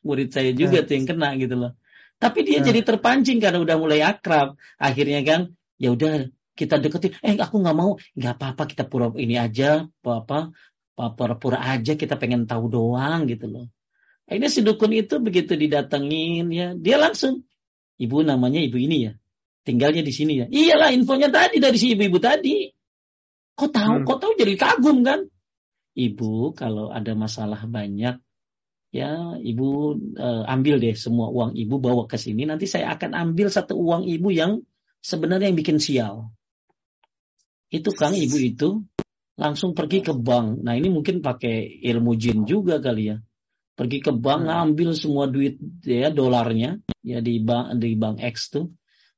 S1: Murid saya juga tuh yang kena gitu loh. Tapi dia jadi terpancing karena udah mulai akrab. Akhirnya kan ya udah kita deketin. Eh aku nggak mau. nggak apa-apa kita pura ini aja. Apa pura-pura aja kita pengen tahu doang gitu loh. Akhirnya si dukun itu begitu didatengin ya dia langsung. Ibu namanya ibu ini ya. Tinggalnya di sini ya. Iyalah infonya tadi dari si ibu-ibu tadi. Kok tahu? Hmm. Kok tahu jadi kagum kan? Ibu kalau ada masalah banyak ya ibu uh, ambil deh semua uang ibu bawa ke sini nanti saya akan ambil satu uang ibu yang sebenarnya yang bikin sial. Itu Kang ibu itu langsung pergi ke bank. Nah ini mungkin pakai ilmu jin juga kali ya. Pergi ke bank hmm. ngambil semua duit ya dolarnya ya di bank di bank X tuh.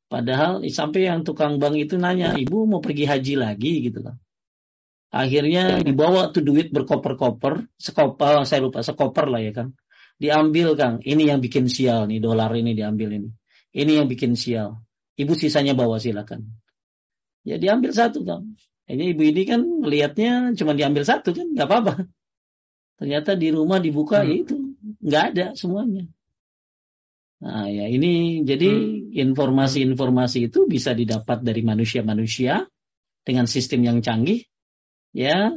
S1: Padahal sampai yang tukang bank itu nanya, ibu mau pergi haji lagi gitu kan. Akhirnya dibawa tuh duit berkoper-koper, sekopal saya lupa sekoper lah ya kan. Diambil Kang, ini yang bikin sial nih dolar ini diambil ini. Ini yang bikin sial. Ibu sisanya bawa silakan. Ya diambil satu Kang. Ini ibu ini kan lihatnya cuma diambil satu kan, nggak apa-apa. Ternyata di rumah dibuka hmm. ya itu nggak ada semuanya. Nah ya ini jadi hmm. informasi-informasi itu bisa didapat dari manusia-manusia dengan sistem yang canggih, ya,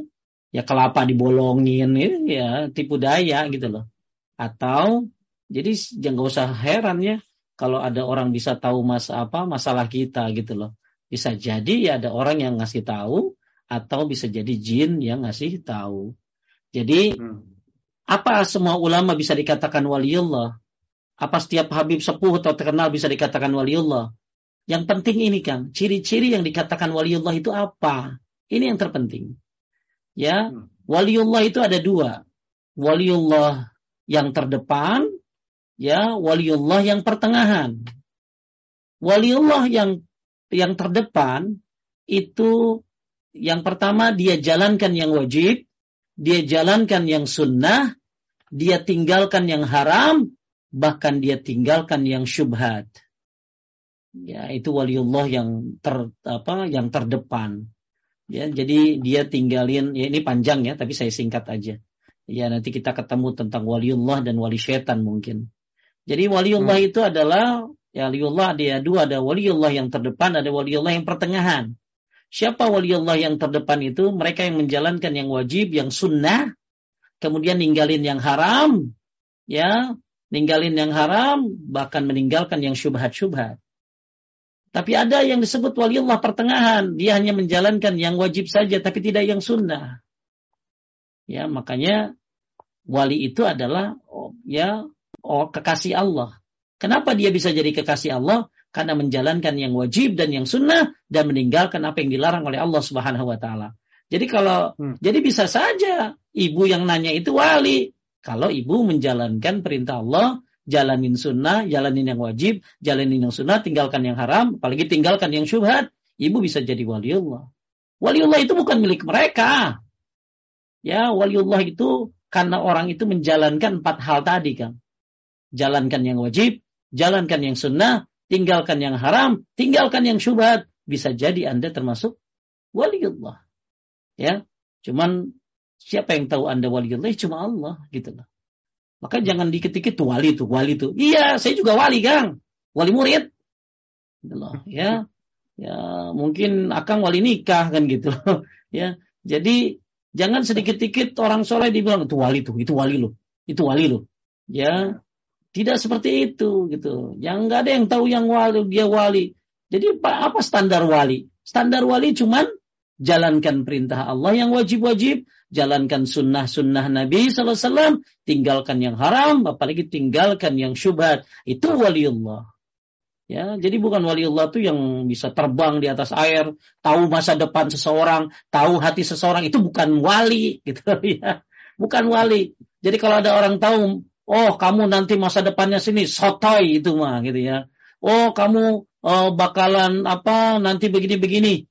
S1: ya kelapa dibolongin, ya, ya tipu daya gitu loh. Atau jadi jangan usah heran ya kalau ada orang bisa tahu mas apa masalah kita gitu loh. Bisa jadi ya ada orang yang ngasih tahu atau bisa jadi jin yang ngasih tahu. Jadi hmm. apa semua ulama bisa dikatakan waliullah? Apa setiap habib sepuh atau terkenal bisa dikatakan waliullah? Yang penting ini kan, ciri-ciri yang dikatakan waliullah itu apa? Ini yang terpenting. Ya, hmm. waliullah itu ada dua. Waliullah yang terdepan, ya, waliullah yang pertengahan. Waliullah yang yang terdepan itu yang pertama dia jalankan yang wajib, dia jalankan yang sunnah, dia tinggalkan yang haram, bahkan dia tinggalkan yang syubhat. Ya, itu waliullah yang ter apa yang terdepan. Ya, jadi dia tinggalin ya ini panjang ya, tapi saya singkat aja. Ya, nanti kita ketemu tentang waliullah dan wali syaitan mungkin. Jadi waliullah hmm. itu adalah Ya waliullah dia dua, ada waliullah yang terdepan, ada waliullah yang pertengahan. Siapa waliullah yang terdepan itu? Mereka yang menjalankan yang wajib, yang sunnah, kemudian ninggalin yang haram, ya, ninggalin yang haram, bahkan meninggalkan yang syubhat-syubhat. Tapi ada yang disebut waliullah pertengahan, dia hanya menjalankan yang wajib saja, tapi tidak yang sunnah. Ya, makanya wali itu adalah ya oh, kekasih Allah. Kenapa dia bisa jadi kekasih Allah? Karena menjalankan yang wajib dan yang sunnah dan meninggalkan apa yang dilarang oleh Allah Subhanahu wa taala. Jadi kalau hmm. jadi bisa saja ibu yang nanya itu wali. Kalau ibu menjalankan perintah Allah, jalanin sunnah, jalanin yang wajib, jalanin yang sunnah, tinggalkan yang haram, apalagi tinggalkan yang syubhat, ibu bisa jadi waliullah. Waliullah itu bukan milik mereka. Ya, waliullah itu karena orang itu menjalankan empat hal tadi kan. Jalankan yang wajib, jalankan yang sunnah, tinggalkan yang haram, tinggalkan yang syubhat, bisa jadi Anda termasuk waliullah. Ya, cuman siapa yang tahu Anda waliullah? Cuma Allah gitu loh. Maka jangan dikit-dikit tuh wali tuh, wali tuh. Iya, saya juga wali, Kang. Wali murid. Gitu loh, ya. Ya, mungkin akan wali nikah kan gitu loh. Ya. Jadi jangan sedikit-dikit orang soleh dibilang itu wali tuh, itu wali loh. Itu wali loh. Ya, tidak seperti itu gitu. Yang nggak ada yang tahu yang wali dia wali. Jadi apa standar wali? Standar wali cuman jalankan perintah Allah yang wajib-wajib, jalankan sunnah-sunnah Nabi SAW, tinggalkan yang haram, apalagi tinggalkan yang syubhat. Itu waliullah. Ya, jadi bukan waliullah itu yang bisa terbang di atas air, tahu masa depan seseorang, tahu hati seseorang itu bukan wali gitu ya. Bukan wali. Jadi kalau ada orang tahu oh kamu nanti masa depannya sini sotoy itu mah gitu ya. Oh kamu oh, bakalan apa nanti begini-begini.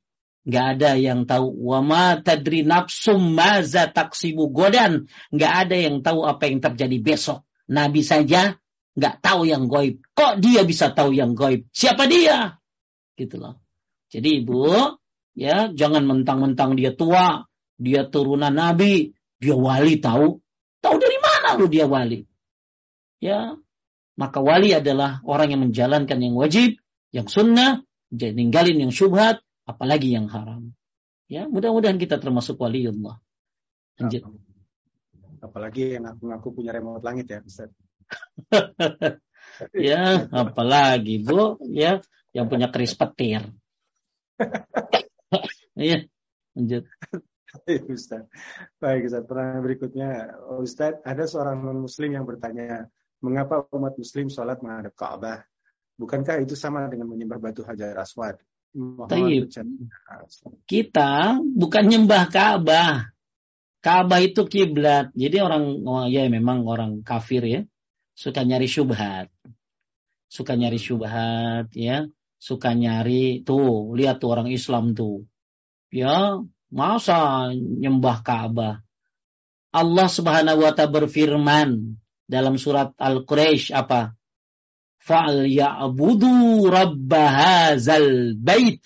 S1: Gak ada yang tahu. Wama tadri nafsum maza taksibu godan. Gak ada yang tahu apa yang terjadi besok. Nabi saja gak tahu yang goib. Kok dia bisa tahu yang goib? Siapa dia? Gitu loh. Jadi ibu, ya jangan mentang-mentang dia tua, dia turunan Nabi, dia wali tahu. Tahu dari mana lu dia wali? Ya maka wali adalah orang yang menjalankan yang wajib, yang sunnah, ninggalin yang syubhat, apalagi yang haram. Ya, mudah-mudahan kita termasuk waliullah.
S2: Lanjut. Apalagi yang ngaku-ngaku punya remote langit ya, Ustaz.
S1: ya, apalagi Bu, ya, yang punya keris petir.
S2: Iya, lanjut. Ustaz. Baik, Ustaz. Pertanyaan berikutnya, Ustaz, ada seorang non muslim yang bertanya, Mengapa umat muslim sholat menghadap Ka'bah? Bukankah itu sama dengan menyembah batu hajar aswad?
S1: Kita bukan nyembah Ka'bah. Ka'bah itu kiblat. Jadi orang oh ya memang orang kafir ya suka nyari syubhat. Suka nyari syubhat ya, suka nyari tuh, lihat tuh orang Islam tuh. Ya, masa nyembah Ka'bah. Allah Subhanahu wa taala berfirman dalam surat Al-Quraisy apa? Fa'al ya'budu rabbahazal bait.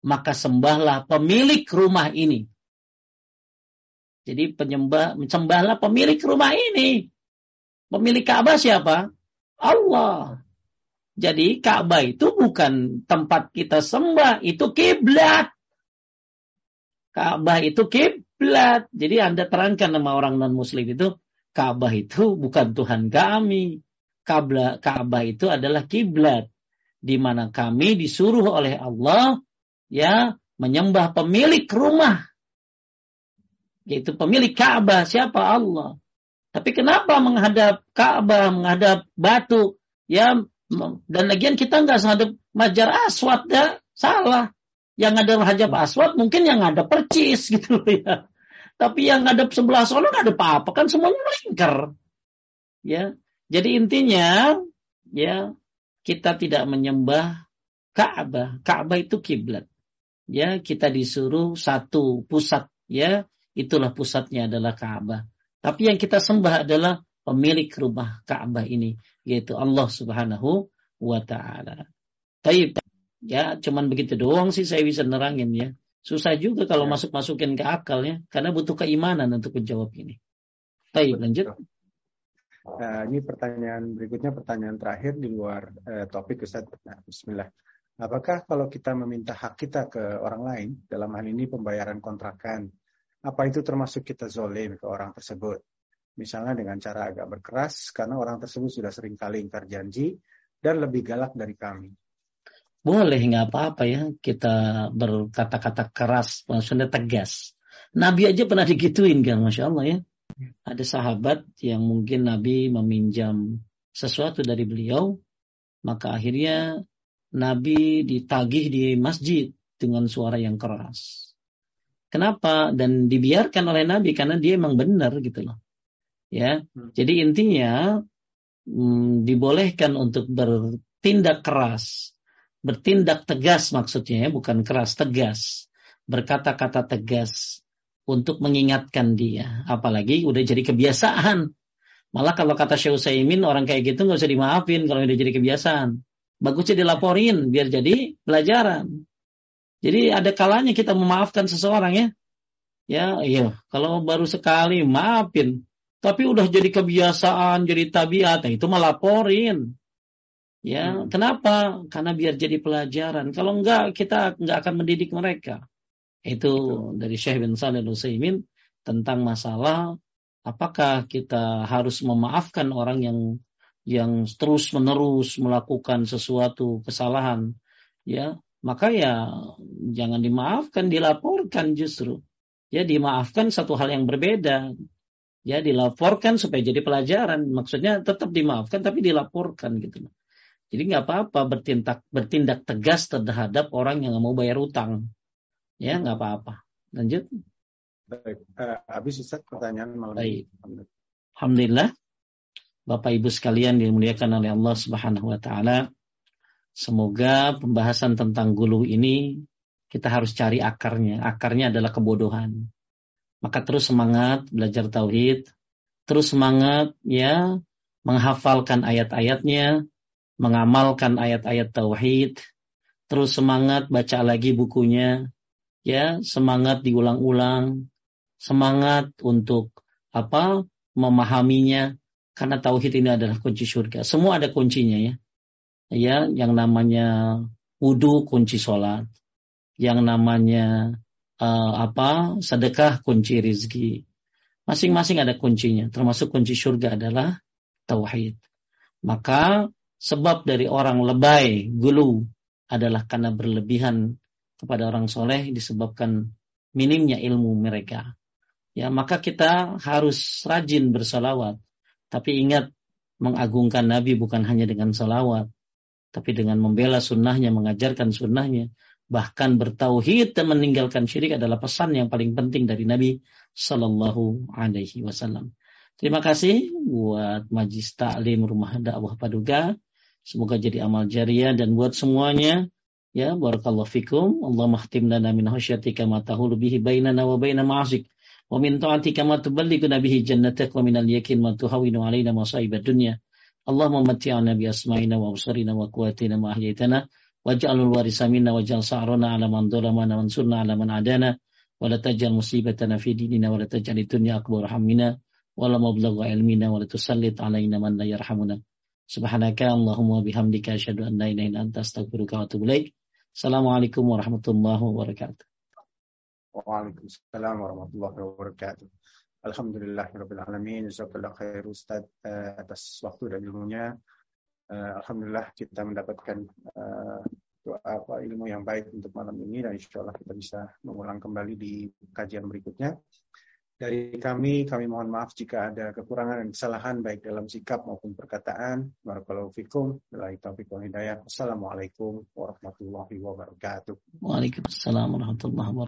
S1: Maka sembahlah pemilik rumah ini. Jadi penyembah, sembahlah pemilik rumah ini. Pemilik Ka'bah siapa? Allah. Jadi Ka'bah itu bukan tempat kita sembah, itu kiblat. Ka'bah itu kiblat. Jadi Anda terangkan sama orang non muslim itu Ka'bah itu bukan Tuhan kami. Ka'bah itu adalah kiblat di mana kami disuruh oleh Allah ya menyembah pemilik rumah yaitu pemilik Ka'bah siapa Allah. Tapi kenapa menghadap Ka'bah, menghadap batu ya dan lagian kita nggak menghadap Majar Aswad ya salah yang ada hajab aswad mungkin yang ada percis gitu ya. Tapi yang ada sebelah sono nggak ada apa-apa kan semuanya melingkar. Ya. Jadi intinya ya kita tidak menyembah Ka'bah. Ka'bah itu kiblat. Ya, kita disuruh satu pusat ya, itulah pusatnya adalah Ka'bah. Tapi yang kita sembah adalah pemilik rumah Ka'bah ini, yaitu Allah Subhanahu wa taala. Taib. Ya, cuman begitu doang sih saya bisa nerangin ya. Susah juga kalau ya. masuk-masukin ke akal ya, karena butuh keimanan untuk menjawab ini. Baik, lanjut.
S2: Nah, ini pertanyaan berikutnya pertanyaan terakhir di luar eh, topik Ustaz. Nah, bismillah. Apakah kalau kita meminta hak kita ke orang lain, dalam hal ini pembayaran kontrakan, apa itu termasuk kita zolim ke orang tersebut? Misalnya dengan cara agak berkeras, karena orang tersebut sudah sering kali ingkar janji dan lebih galak dari kami
S1: boleh nggak apa-apa ya kita berkata-kata keras, maksudnya tegas. Nabi aja pernah digituin kan, masya Allah ya. Ada sahabat yang mungkin Nabi meminjam sesuatu dari beliau, maka akhirnya Nabi ditagih di masjid dengan suara yang keras. Kenapa? Dan dibiarkan oleh Nabi karena dia emang benar gitu loh. Ya, hmm. jadi intinya hmm, dibolehkan untuk bertindak keras bertindak tegas maksudnya ya, bukan keras, tegas. Berkata-kata tegas untuk mengingatkan dia. Apalagi udah jadi kebiasaan. Malah kalau kata Syekh Utsaimin orang kayak gitu nggak usah dimaafin kalau udah jadi kebiasaan. Bagusnya dilaporin biar jadi pelajaran. Jadi ada kalanya kita memaafkan seseorang ya. Ya, iya. Kalau baru sekali maafin, tapi udah jadi kebiasaan, jadi tabiat, nah itu melaporin. Ya, hmm. kenapa? Karena biar jadi pelajaran. Kalau enggak, kita enggak akan mendidik mereka. Itu Betul. dari Syekh bin Salih Al tentang masalah apakah kita harus memaafkan orang yang yang terus menerus melakukan sesuatu kesalahan, ya maka ya jangan dimaafkan, dilaporkan justru. Ya dimaafkan satu hal yang berbeda. Ya dilaporkan supaya jadi pelajaran. Maksudnya tetap dimaafkan tapi dilaporkan gitu. Jadi nggak apa-apa bertindak bertindak tegas terhadap orang yang nggak mau bayar utang. Ya nggak apa-apa. Lanjut.
S2: Baik. Uh, habis Ustaz pertanyaan malam
S1: Baik. Alhamdulillah. Bapak Ibu sekalian dimuliakan oleh Allah Subhanahu wa taala. Semoga pembahasan tentang gulu ini kita harus cari akarnya. Akarnya adalah kebodohan. Maka terus semangat belajar tauhid, terus semangat ya menghafalkan ayat-ayatnya, mengamalkan ayat-ayat tauhid, terus semangat baca lagi bukunya, ya, semangat diulang-ulang, semangat untuk apa? memahaminya karena tauhid ini adalah kunci surga. Semua ada kuncinya ya. Ya, yang namanya wudhu kunci sholat, yang namanya uh, apa? sedekah kunci rizki. Masing-masing ada kuncinya, termasuk kunci surga adalah tauhid. Maka sebab dari orang lebay, gulu adalah karena berlebihan kepada orang soleh disebabkan minimnya ilmu mereka. Ya, maka kita harus rajin bersalawat. Tapi ingat, mengagungkan Nabi bukan hanya dengan salawat, tapi dengan membela sunnahnya, mengajarkan sunnahnya, Bahkan bertauhid dan meninggalkan syirik adalah pesan yang paling penting dari Nabi Sallallahu Alaihi Wasallam. Terima kasih buat Majlis Taklim Rumah Dakwah Paduga. Semoga jadi amal jariah dan buat semuanya Ya, barakallahu fikum. Allah mahtim lana min khasyatika ma tahulu bihi bainana wa baina ma'asik. Wa min ta'atika ma tuballighuna bihi jannatak wa min al-yakin ma tuhawinu alaina masa'ib ad-dunya. Allahumma matti'na bi asma'ina wa absarina wa quwwatina ma ahyaytana waj'alul warisa minna waj'al sa'rana 'ala man dhalamana wansurna 'ala man adana wa la taj'al musibatana fi dinina wa la taj'al dunya akbar hammina wa la mablagha ilmina wa la tusallit 'alaina man la yarhamuna. Subhanaka Allahumma bihamdika asyhadu an la ilaha illa anta astaghfiruka wa atubu ilaik. Assalamualaikum warahmatullahi wabarakatuh.
S2: Waalaikumsalam warahmatullahi wabarakatuh. Alhamdulillah alamin. Jazakallah khair Ustaz uh, atas waktu dan ilmunya. Uh, Alhamdulillah kita mendapatkan uh, doa apa ilmu yang baik untuk malam ini dan insya Allah kita bisa mengulang kembali di kajian berikutnya. Dari kami, kami mohon maaf jika ada kekurangan dan kesalahan baik dalam sikap maupun perkataan. Barakallahu fikum. taufiq wal hidayah. Assalamualaikum warahmatullahi wabarakatuh.
S1: Waalaikumsalam warahmatullahi wabarakatuh.